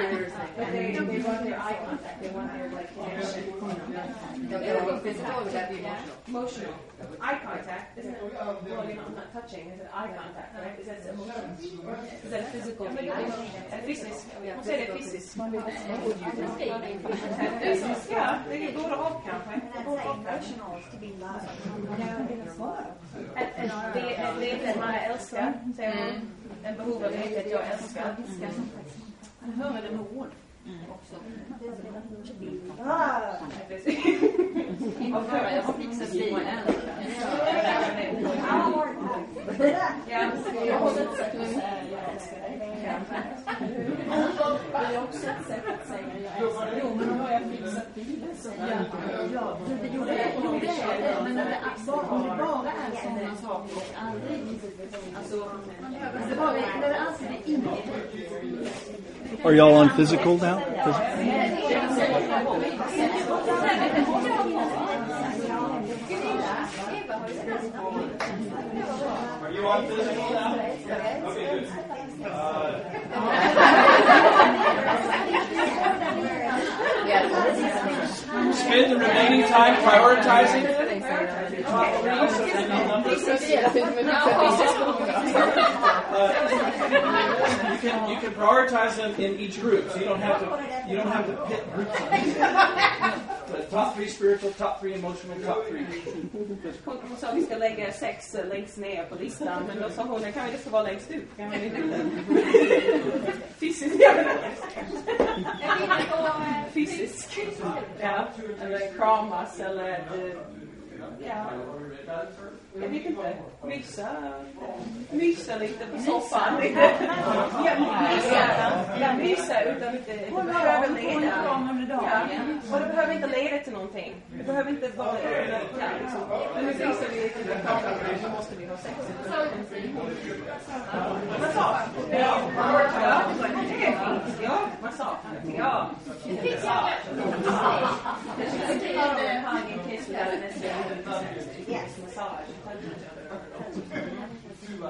at the same time. But they, they want their eye contact. They want their like connection. They want physical, would that be emotional? Emotional. Eye contact, isn't it? Well, you know, I'm not touching. Is it eye contact, right? Is that emotional? Is that physical? Är fysiskt? Hon säger det fysiskt. Fysiskt, ja. Det är både och kanske. emotional is to be loved. Att- att Det är det är inte att man är älskad, säger hon. En behov av det är att jag är älskad. Han hör det med ord. Och för jag har fixat bilen. Ja, jag håller Det är också ett sätt att säga jag älskar. Jo, men då har jag fixat bilen det det. Men det bara- är sådana saker och aldrig... Alltså, det alltid inget. Are y'all on physical now? Are you on physical now? Okay, good. Uh, spend the remaining time prioritizing top three so that Uh, you can you can prioritize them in each group, so you don't have to you don't have to pit groups. Top three spiritual, top three emotional, top three. Hon hon sa att vi ska lägga sex eh, längst ner på listan, men då sa hon att kan vi det ska vara längst ut. Kan inte? Fysiskt. Fysiskt. Ja, eller kramas eller ja. Jag vet inte. Mysa. Mysa lite på soffan. Ja, mysa. Utan inte... Det behöver leda. Ja. Och det behöver inte leda till någonting. Det behöver inte vara... Ja, liksom. Men nu visar vi lite med så måste vi ha sex. Massage. Ja, det är. Ja, massage. Ja. Massage. Hug and kiss without necessarily Yes, massage.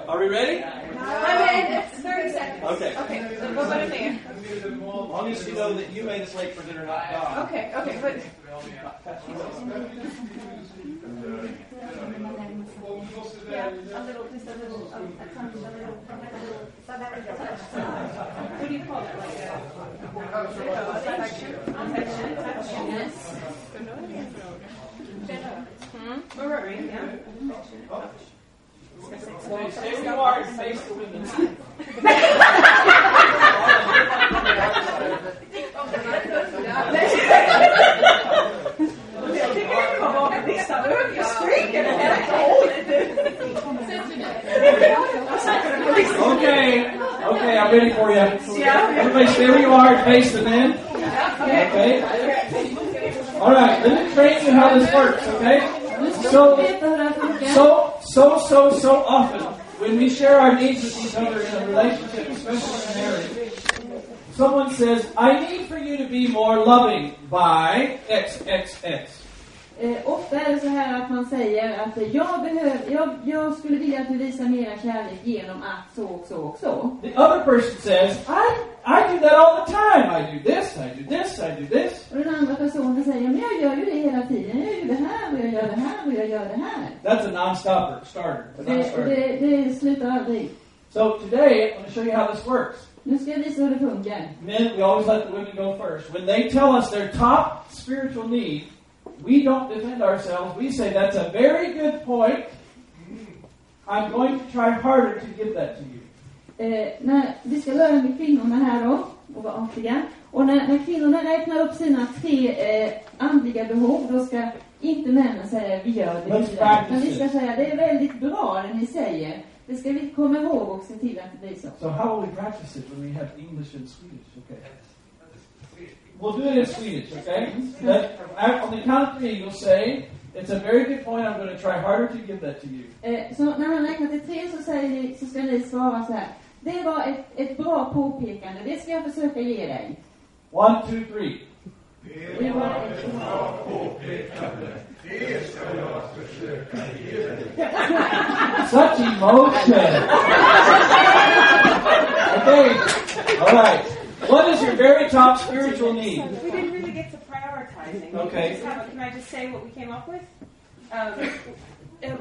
Are we ready? Nej, men 30 seconds. Okay. Okej, så vad var det mer? As long as you know that you made us late for dinner, not God. Okej, okej. but- Yeah, a little, just a little, a, a touch, a little, a little. What do you call it? Like a affection, affection, touch. Yes. Mm. Mirroring, yeah. Affection, touch. Okay, stay where you are and face the women. Jag tycker det var många listan upp. Jag stryker den helt och hållet. Okay, okay, I'm ready for you. Everybody stay where you are and face the men. Okay? All right, let me train you how this works, okay? So, so, so, so, so often, when we share our needs with each other in a relationship, especially in marriage, someone says, I need for you to be more loving by X, X, X. Eh, ofta är det så här att man säger att jag, behöver, jag, jag skulle vilja att du visar mera kärlek genom att så och så och så. The other person says, I, I do that all the time. I do this, I do this, I do this. Och den andra personen säger, men jag gör ju det hela tiden. Jag gör ju det här och jag gör det här och jag gör det här. That's a non-stopper, starter. A Det, och non-starter. det, det slutar aldrig. So today, I'm going to show you how this works. Nu ska jag visa hur det funkar. Men, we always let the women go first. When they tell us their top spiritual need, we don't defend ourselves. We say, that's a very good point. I'm going to try harder to give that to you. Eh, när, vi ska börja med kvinnorna här då, och vara artiga. Och när, när kvinnorna räknar upp sina tre eh, andliga behov, då ska inte männen säga vi gör det. Practice Men vi ska säga det är väldigt bra det ni säger. Det ska vi komma ihåg och se till att det blir så. So how will we practice it when we have English and Swedish? Okay. We'll do it in Swedish, okay? That, on the count of three, you'll say, it's a very good point. I'm going to try harder to give that to you. Eh, så när han räknar till tre så, säger ni, så ska ni svara så här. Det var ett, ett bra påpekande. Det ska jag försöka ge dig. One, two, three. Det var ett bra Such emotion. okay. All right. What is your very top spiritual need? We didn't really get to prioritizing. Okay. Have- Can I just say what we came up with? Um,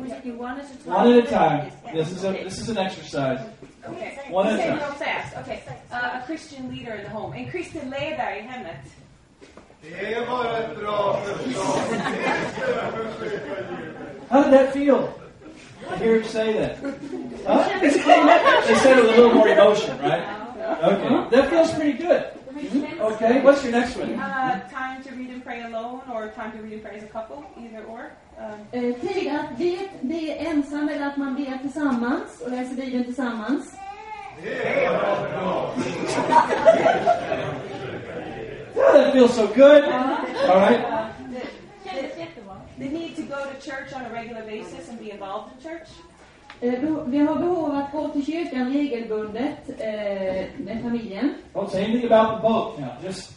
was one at a time. One at a time. This is a this is an exercise. Okay. One at a time. dem fast. Okay. Uh, a Christian leader in the home. En kristen ledare i hemmet. Det var ett bra förslag. How did that feel? To hear him say that. Huh? they said it with a little more emotion, right? Okay. That feels pretty good. Okay. What's your next one? Uh, time to read and pray alone or time to read and pray as a couple, either or. Um, Eh, tid att be, be ensam eller att man ber tillsammans och läser Bibeln tillsammans. Oh, that feels so good. All right. the need to go to church on a regular basis and be involved in church. Eh, vi har behov av att gå till kyrkan regelbundet eh, med familjen. Don't say anything about the boat now. Just.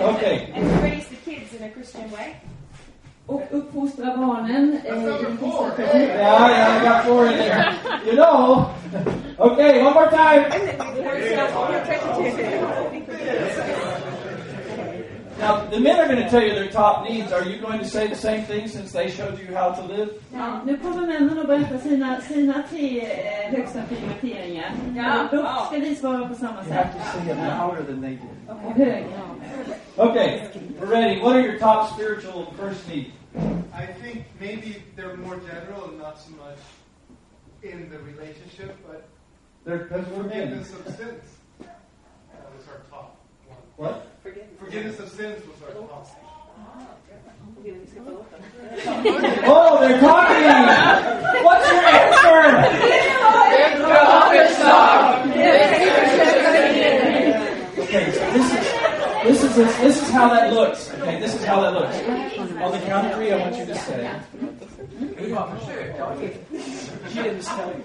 Okay. And to raise the kids in a Christian way. Och uppfostra barnen eh. Yeah, yeah, I got four in there. You know. Okay, one more time. Now, the men are going to tell you their top needs. Are you going to say the same thing since they showed you how to live? Ja, nu kommer männen att berätta sina, sina tre eh, högsta prioriteringar. Ja. Då ska vi svara på samma You have to say it louder than they did. Och högre. Okay, we're ready. What are your top spiritual first needs? I think maybe they're more general and not so much in the relationship, but They're, because we're men. forgiveness of sins. That was our top one. What? Forgiveness of sins was our top. Oh, they're talking! What's your answer? Okay, so this is this is this is how that looks. Okay, this is how that looks. On the count of three, I want you to say. She didn't tell you.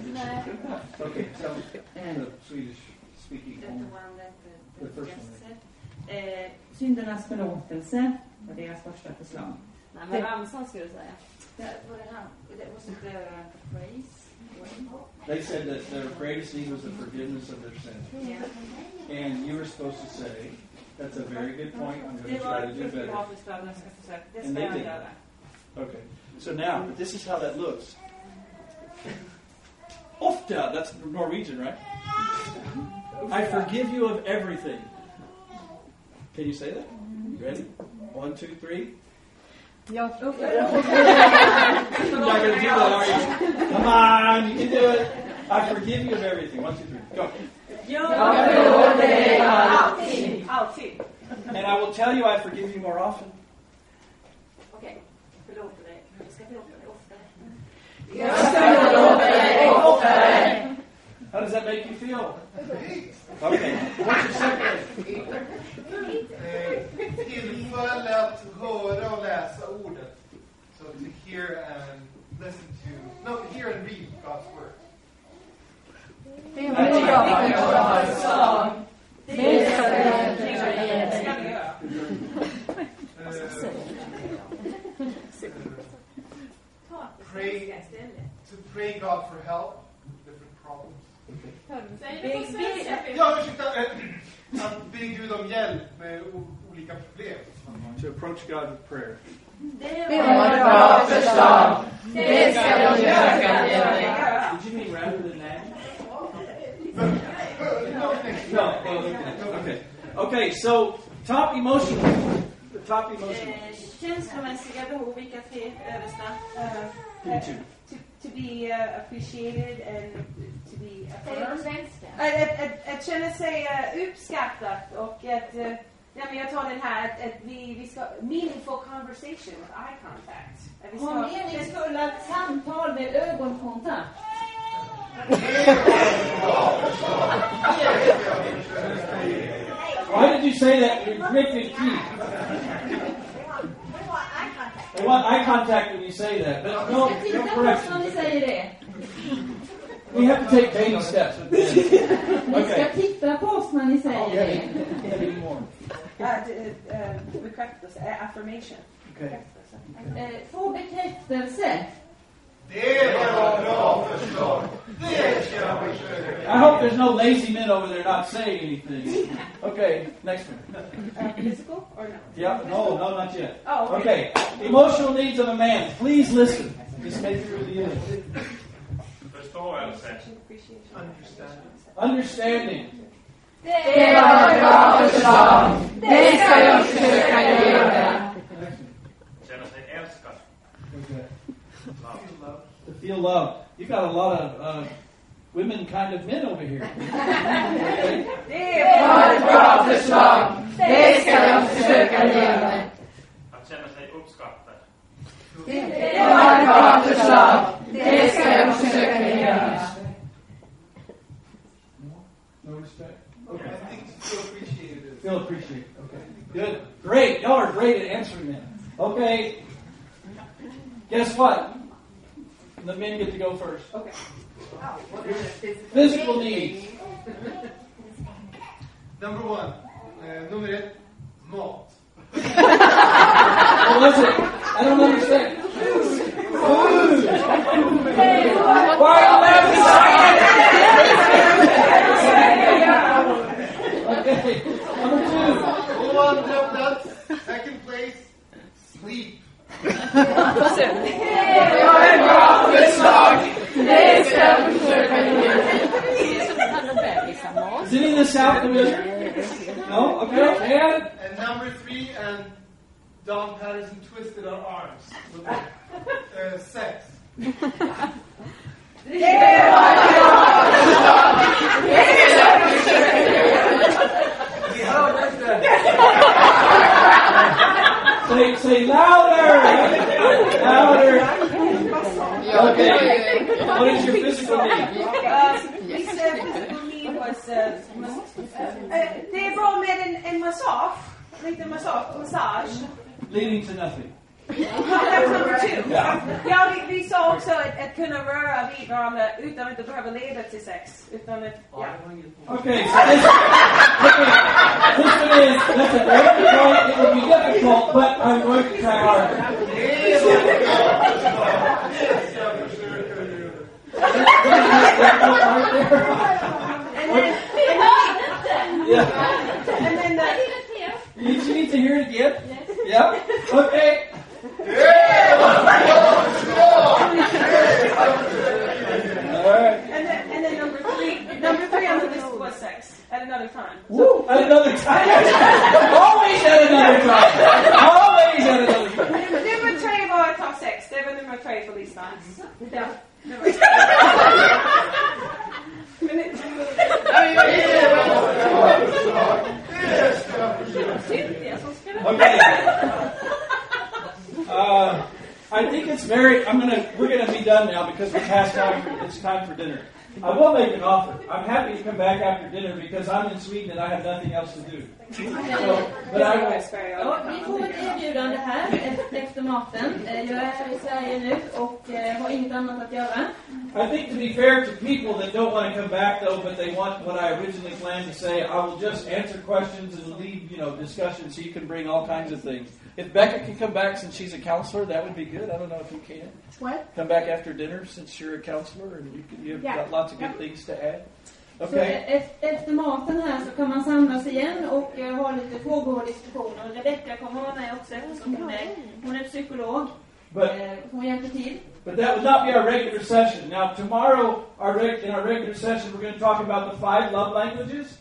Okay, tell the Swedish speaking. The first one. Eh, syndernas förlåtelse var deras första förslag. Nej, men ramsan skulle du säga. That, what it, that was the phrase. They said that their greatest need was the forgiveness of their sins. Yeah. And you were supposed to say, that's a very good point. I'm going to try to do better. bra förslag. Jag ska försöka. Det And they did. göra. Okay. So now, this is how that looks. Ofta, that's Norwegian, right? I forgive you of everything. Can you say that? You ready? One, two, three. Jag You're not going to do that, are you? Come on, you can do it. I forgive you of everything. One, two, three. Go. Alltid. Alltid. And I will tell you I forgive you more often. Okej, förlåter dig. Jag ska förlåta dig oftare. How does that make you feel? Okay. What's your second? Eh, Tillfälle att höra och läsa ordet. So to hear and listen to, no, hear and read God's word. bra förslag. Det ska vi göra. Pray to pray God for help with different problems. Säg det på svenska. Ja, ursäkta. Att be Gud om hjälp med olika problem. To approach God with prayer. Det var ett bra förslag. Det ska vi göra. Did you mean rather than that? No, no, okay. okay. Okay, so top emotion. The top emotion. Eh, känslomässiga behov, vilka tre översta? Give me two. To, be uh, appreciated and to be affirmed. Att, att, att, att känna sig uh, uppskattat och att, uh, ja, men jag tar den här, att, att vi, vi ska, meaningful conversation with eye contact. Att vi ska, Ha meningsfulla samtal med ögonkontakt. Why did you say that with gritted teeth? I want eye contact when you say that, but no, no correction. ni säger det. We have to take baby steps. Ni ska titta på oss när ni säger Okay. det. Uh, uh, bekräftelse, uh, affirmation. Okay. Bekräftelse. Eh, Få bekräftelse. I hope there's no lazy men over there not saying anything. Okay, next one. Uh, physical or no? Yeah, no, no, not yet. Oh, Okay, emotional needs of a man. Please listen. Just make it through the end. Förståelse. Appreciation. Understanding. Det var ett bra förslag. Det ska jag försöka göra. Känna sig älskad. Okay. Love. To feel love. You got a lot of uh, women kind of men over here. Det Det var var ett bra förslag. Det ska jag försöka göra. Att känna sig uppskattad. Det var ett bra förslag. Det ska jag försöka göra. No respect. Okay. I think to appreciate it. Feel appreciated. Okay. Good. Great. Y'all are great at answering that. Okay. Guess what? The men get to go first. Okay. Physical needs. Number one. Eh, nummer ett. Mat. What was it? I don't understand. Food. Why are you laughing? Okay. Number two. Go on, jump nuts. Second place. Sleep. Det var ett bra förslag. Det the Division? No? Okay. And And number three, and Don Patterson twisted our arms. With uh, sex. say, say louder. Louder. Okay. What is your physical need? Uh, his uh, physical need was... Uh, mas- uh, det är bra med en, en massage. En liten massage. Massage. Leading to nothing. That's number two. Ja. Ja, vi, vi sa också att, att kunna röra vid varandra utan att det behöver leda till sex. Utan att, ja. Okay, so this, okay, this one is, that's a very good point. It will be difficult, but I'm going to try harder. And then, Yeah. and then the, You, you need to hear it again? Yeah? Okay. Alright. and then, and then number three, number three on the list was sex at another time. Woo! At another time. Always at another time. Always at another time. Nummer tre var att ha sex. Det var nummer tre på Uh, I think it's very. I'm gonna. We're gonna be done now because we're past time. It's time for dinner. I will make an offer. I'm happy to come back after dinner because I'm in Sweden and I have nothing else to do. So, but I will. Ja, vi får ett erbjudande här efter, efter maten. Eh, Jag är i Sverige nu och eh, har inget annat att göra. I think to be fair to people that don't want to come back though, but they want what I originally planned to say, I will just answer questions and leave, you know, discussion so you can bring all kinds of things. If Becca can come back since she's a counselor, that would be good. I don't know if you can. What? Come back after dinner since you're a counselor and you can, you've Yeah. got lots of good things to add. Så Okay. e- efter maten här så kan man samlas igen och eh, ha lite frågor och diskussioner. Rebecka kommer vara med också eftersom hon är, hon är psykolog. But Eh, Hon hjälper till. But that would not be our regular session. Now, tomorrow, our in our regular session, we're going to talk about the five love languages,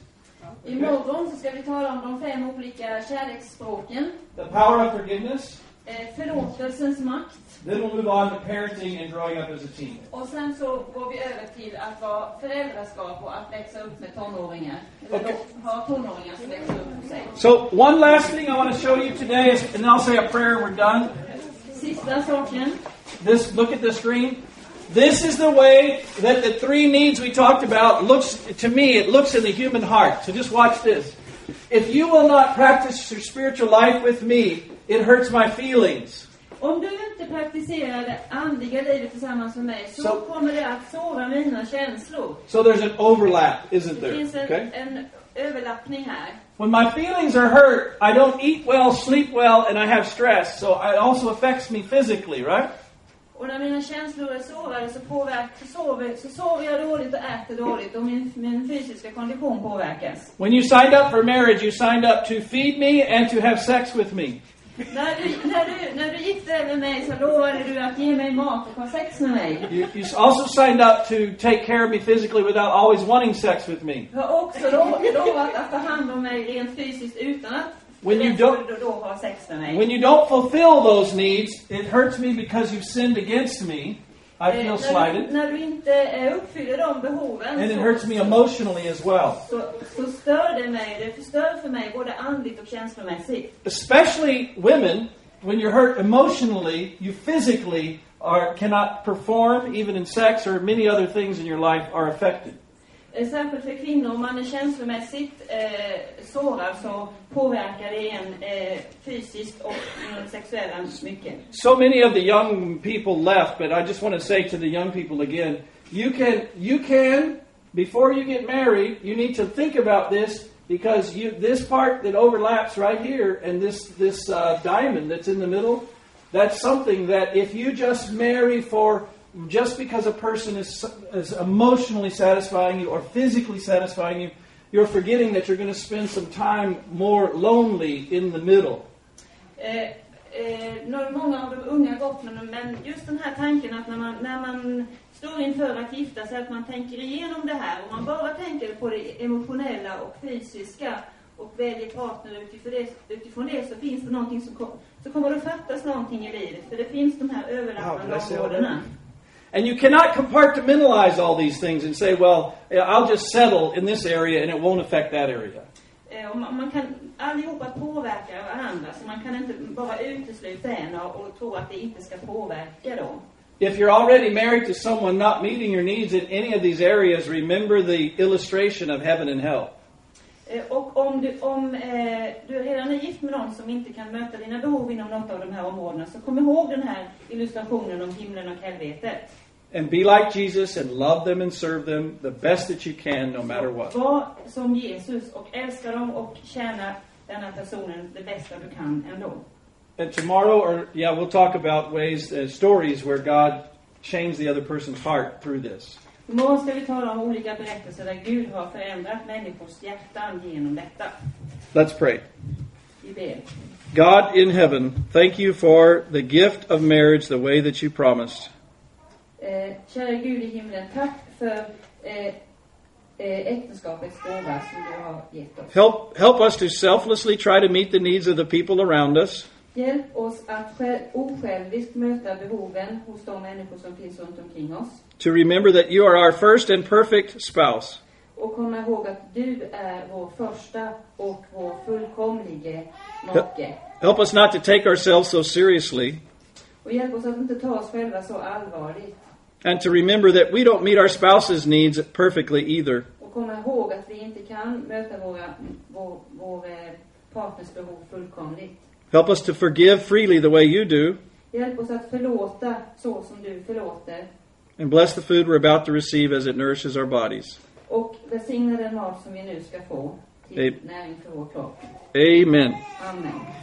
Imorgon så ska vi tala om de fem olika kärleksspråken. the power of forgiveness. Eh, Förlåtelsens makt. Then we'll move on to parenting and growing up as a team. Och sen så går vi över till att vara föräldraskap och att växa upp med tonåringar. Okej. ha tonåringar som växer upp sig. So, one last thing I want to show you today is, and then I'll say a prayer and we're done. Sista saken. This, look at the screen. This is the way that the three needs we talked about looks, to me, it looks in the human heart. So just watch this. If you will not practice your spiritual life with me, it hurts my feelings. Om du inte praktiserar det andliga livet tillsammans med mig så Så- kommer det att såra mina känslor. So there's an overlap, isn't Det finns there? en, Okay? en överlappning här. When my feelings are hurt, I don't eat well, sleep well, and I have stress. So it also affects me physically, right? Och när mina känslor är sårade så, påverk, så, sover, så sover jag dåligt och äter dåligt och min, min fysiska kondition påverkas. When you signed up for marriage, you signed up to feed me and to have sex with me. När du, när, du, när du gifte dig med mig så lovade du att ge mig mat och ha sex med mig. You, you also signed up to take care of me physically without always wanting sex with me. Du har också lov- lovat att ta hand om mig rent fysiskt utan att When you don't- skull då, då ha sex med mig. When you don't fulfill those needs, it hurts me because you've sinned against me. I Eh, feel slighted. när du inte eh, uppfyller de behoven And it hurts me emotionally as well. så, så stör det mig. Det förstör för mig både andligt och känslomässigt. Especially women, when you're hurt emotionally, you physically are, cannot perform, even in sex or many other things in your life are affected. Särskilt för kvinnor, om man är känslomässigt eh, sårad så påverkar det en eh, fysiskt och sexuella mycket. So many of the young people left, but I just want to say to the young people again, you can, you can, before you get married, you need to think about this because you, this part that overlaps right here and this, this uh, diamond that's in the middle, that's something that if you just marry for just because a person is, is emotionally satisfying you or physically satisfying you, you're forgetting that you're going to spend some time more lonely in the middle. Eh, eh, många av de unga med men just den här tanken att när man, när man står inför att gifta sig, att man tänker igenom det här och man bara tänker på det emotionella och fysiska och väljer partner utifrån det, utifrån det så finns det någonting som kom, så kommer det fattas någonting i livet. För det finns de här överlappande områdena. And you cannot compartmentalize all these things and say, well, I'll just settle in this area and it won't affect that area. Eh, man, kan allihopa påverka varandra så man kan inte bara utesluta en och, och tro att det inte ska påverka dem. If you're already married to someone not meeting your needs in any of these areas, remember the illustration of heaven and hell. Eh, Och om du, om, eh, du redan är gift med någon som inte kan möta dina behov inom något av de här områdena så kom ihåg den här illustrationen om himlen och helvetet. And be like Jesus and love them and serve them the best that you can, no matter what. Var som Jesus och älska dem och tjäna denna personen det bästa du kan ändå. And tomorrow, or yeah, we'll talk about ways, uh, stories where God changed the other person's heart through this. Imorgon ska vi tala om olika berättelser där Gud har förändrat människors hjärtan genom detta. Let's pray. Vi ber. God in heaven, thank you for the gift of marriage the way that you promised. Eh, kära Gud i himlen, tack för eh, eh, äktenskapets gåva som du har gett oss. Help, help us to selflessly try to meet the needs of the people around us. Hjälp oss att själv, osjälviskt möta behoven hos de människor som finns runt omkring oss. To remember that you are our first and perfect spouse. Och ihåg att du är vår första och vår fullkomlige make. Help us not to take ourselves so seriously. Och hjälp oss att inte ta oss själva så allvarligt. And to remember that we don't meet our spouse's needs perfectly either. Och komma ihåg att vi inte kan möta våra, vår, vår eh, partners behov fullkomligt. Help us to forgive freely the way you do. Hjälp oss att förlåta så som du förlåter. And bless the food we're about to receive as it nourishes our bodies. Och välsigna den mat som vi nu ska få till näring för vår kropp. Amen. Amen.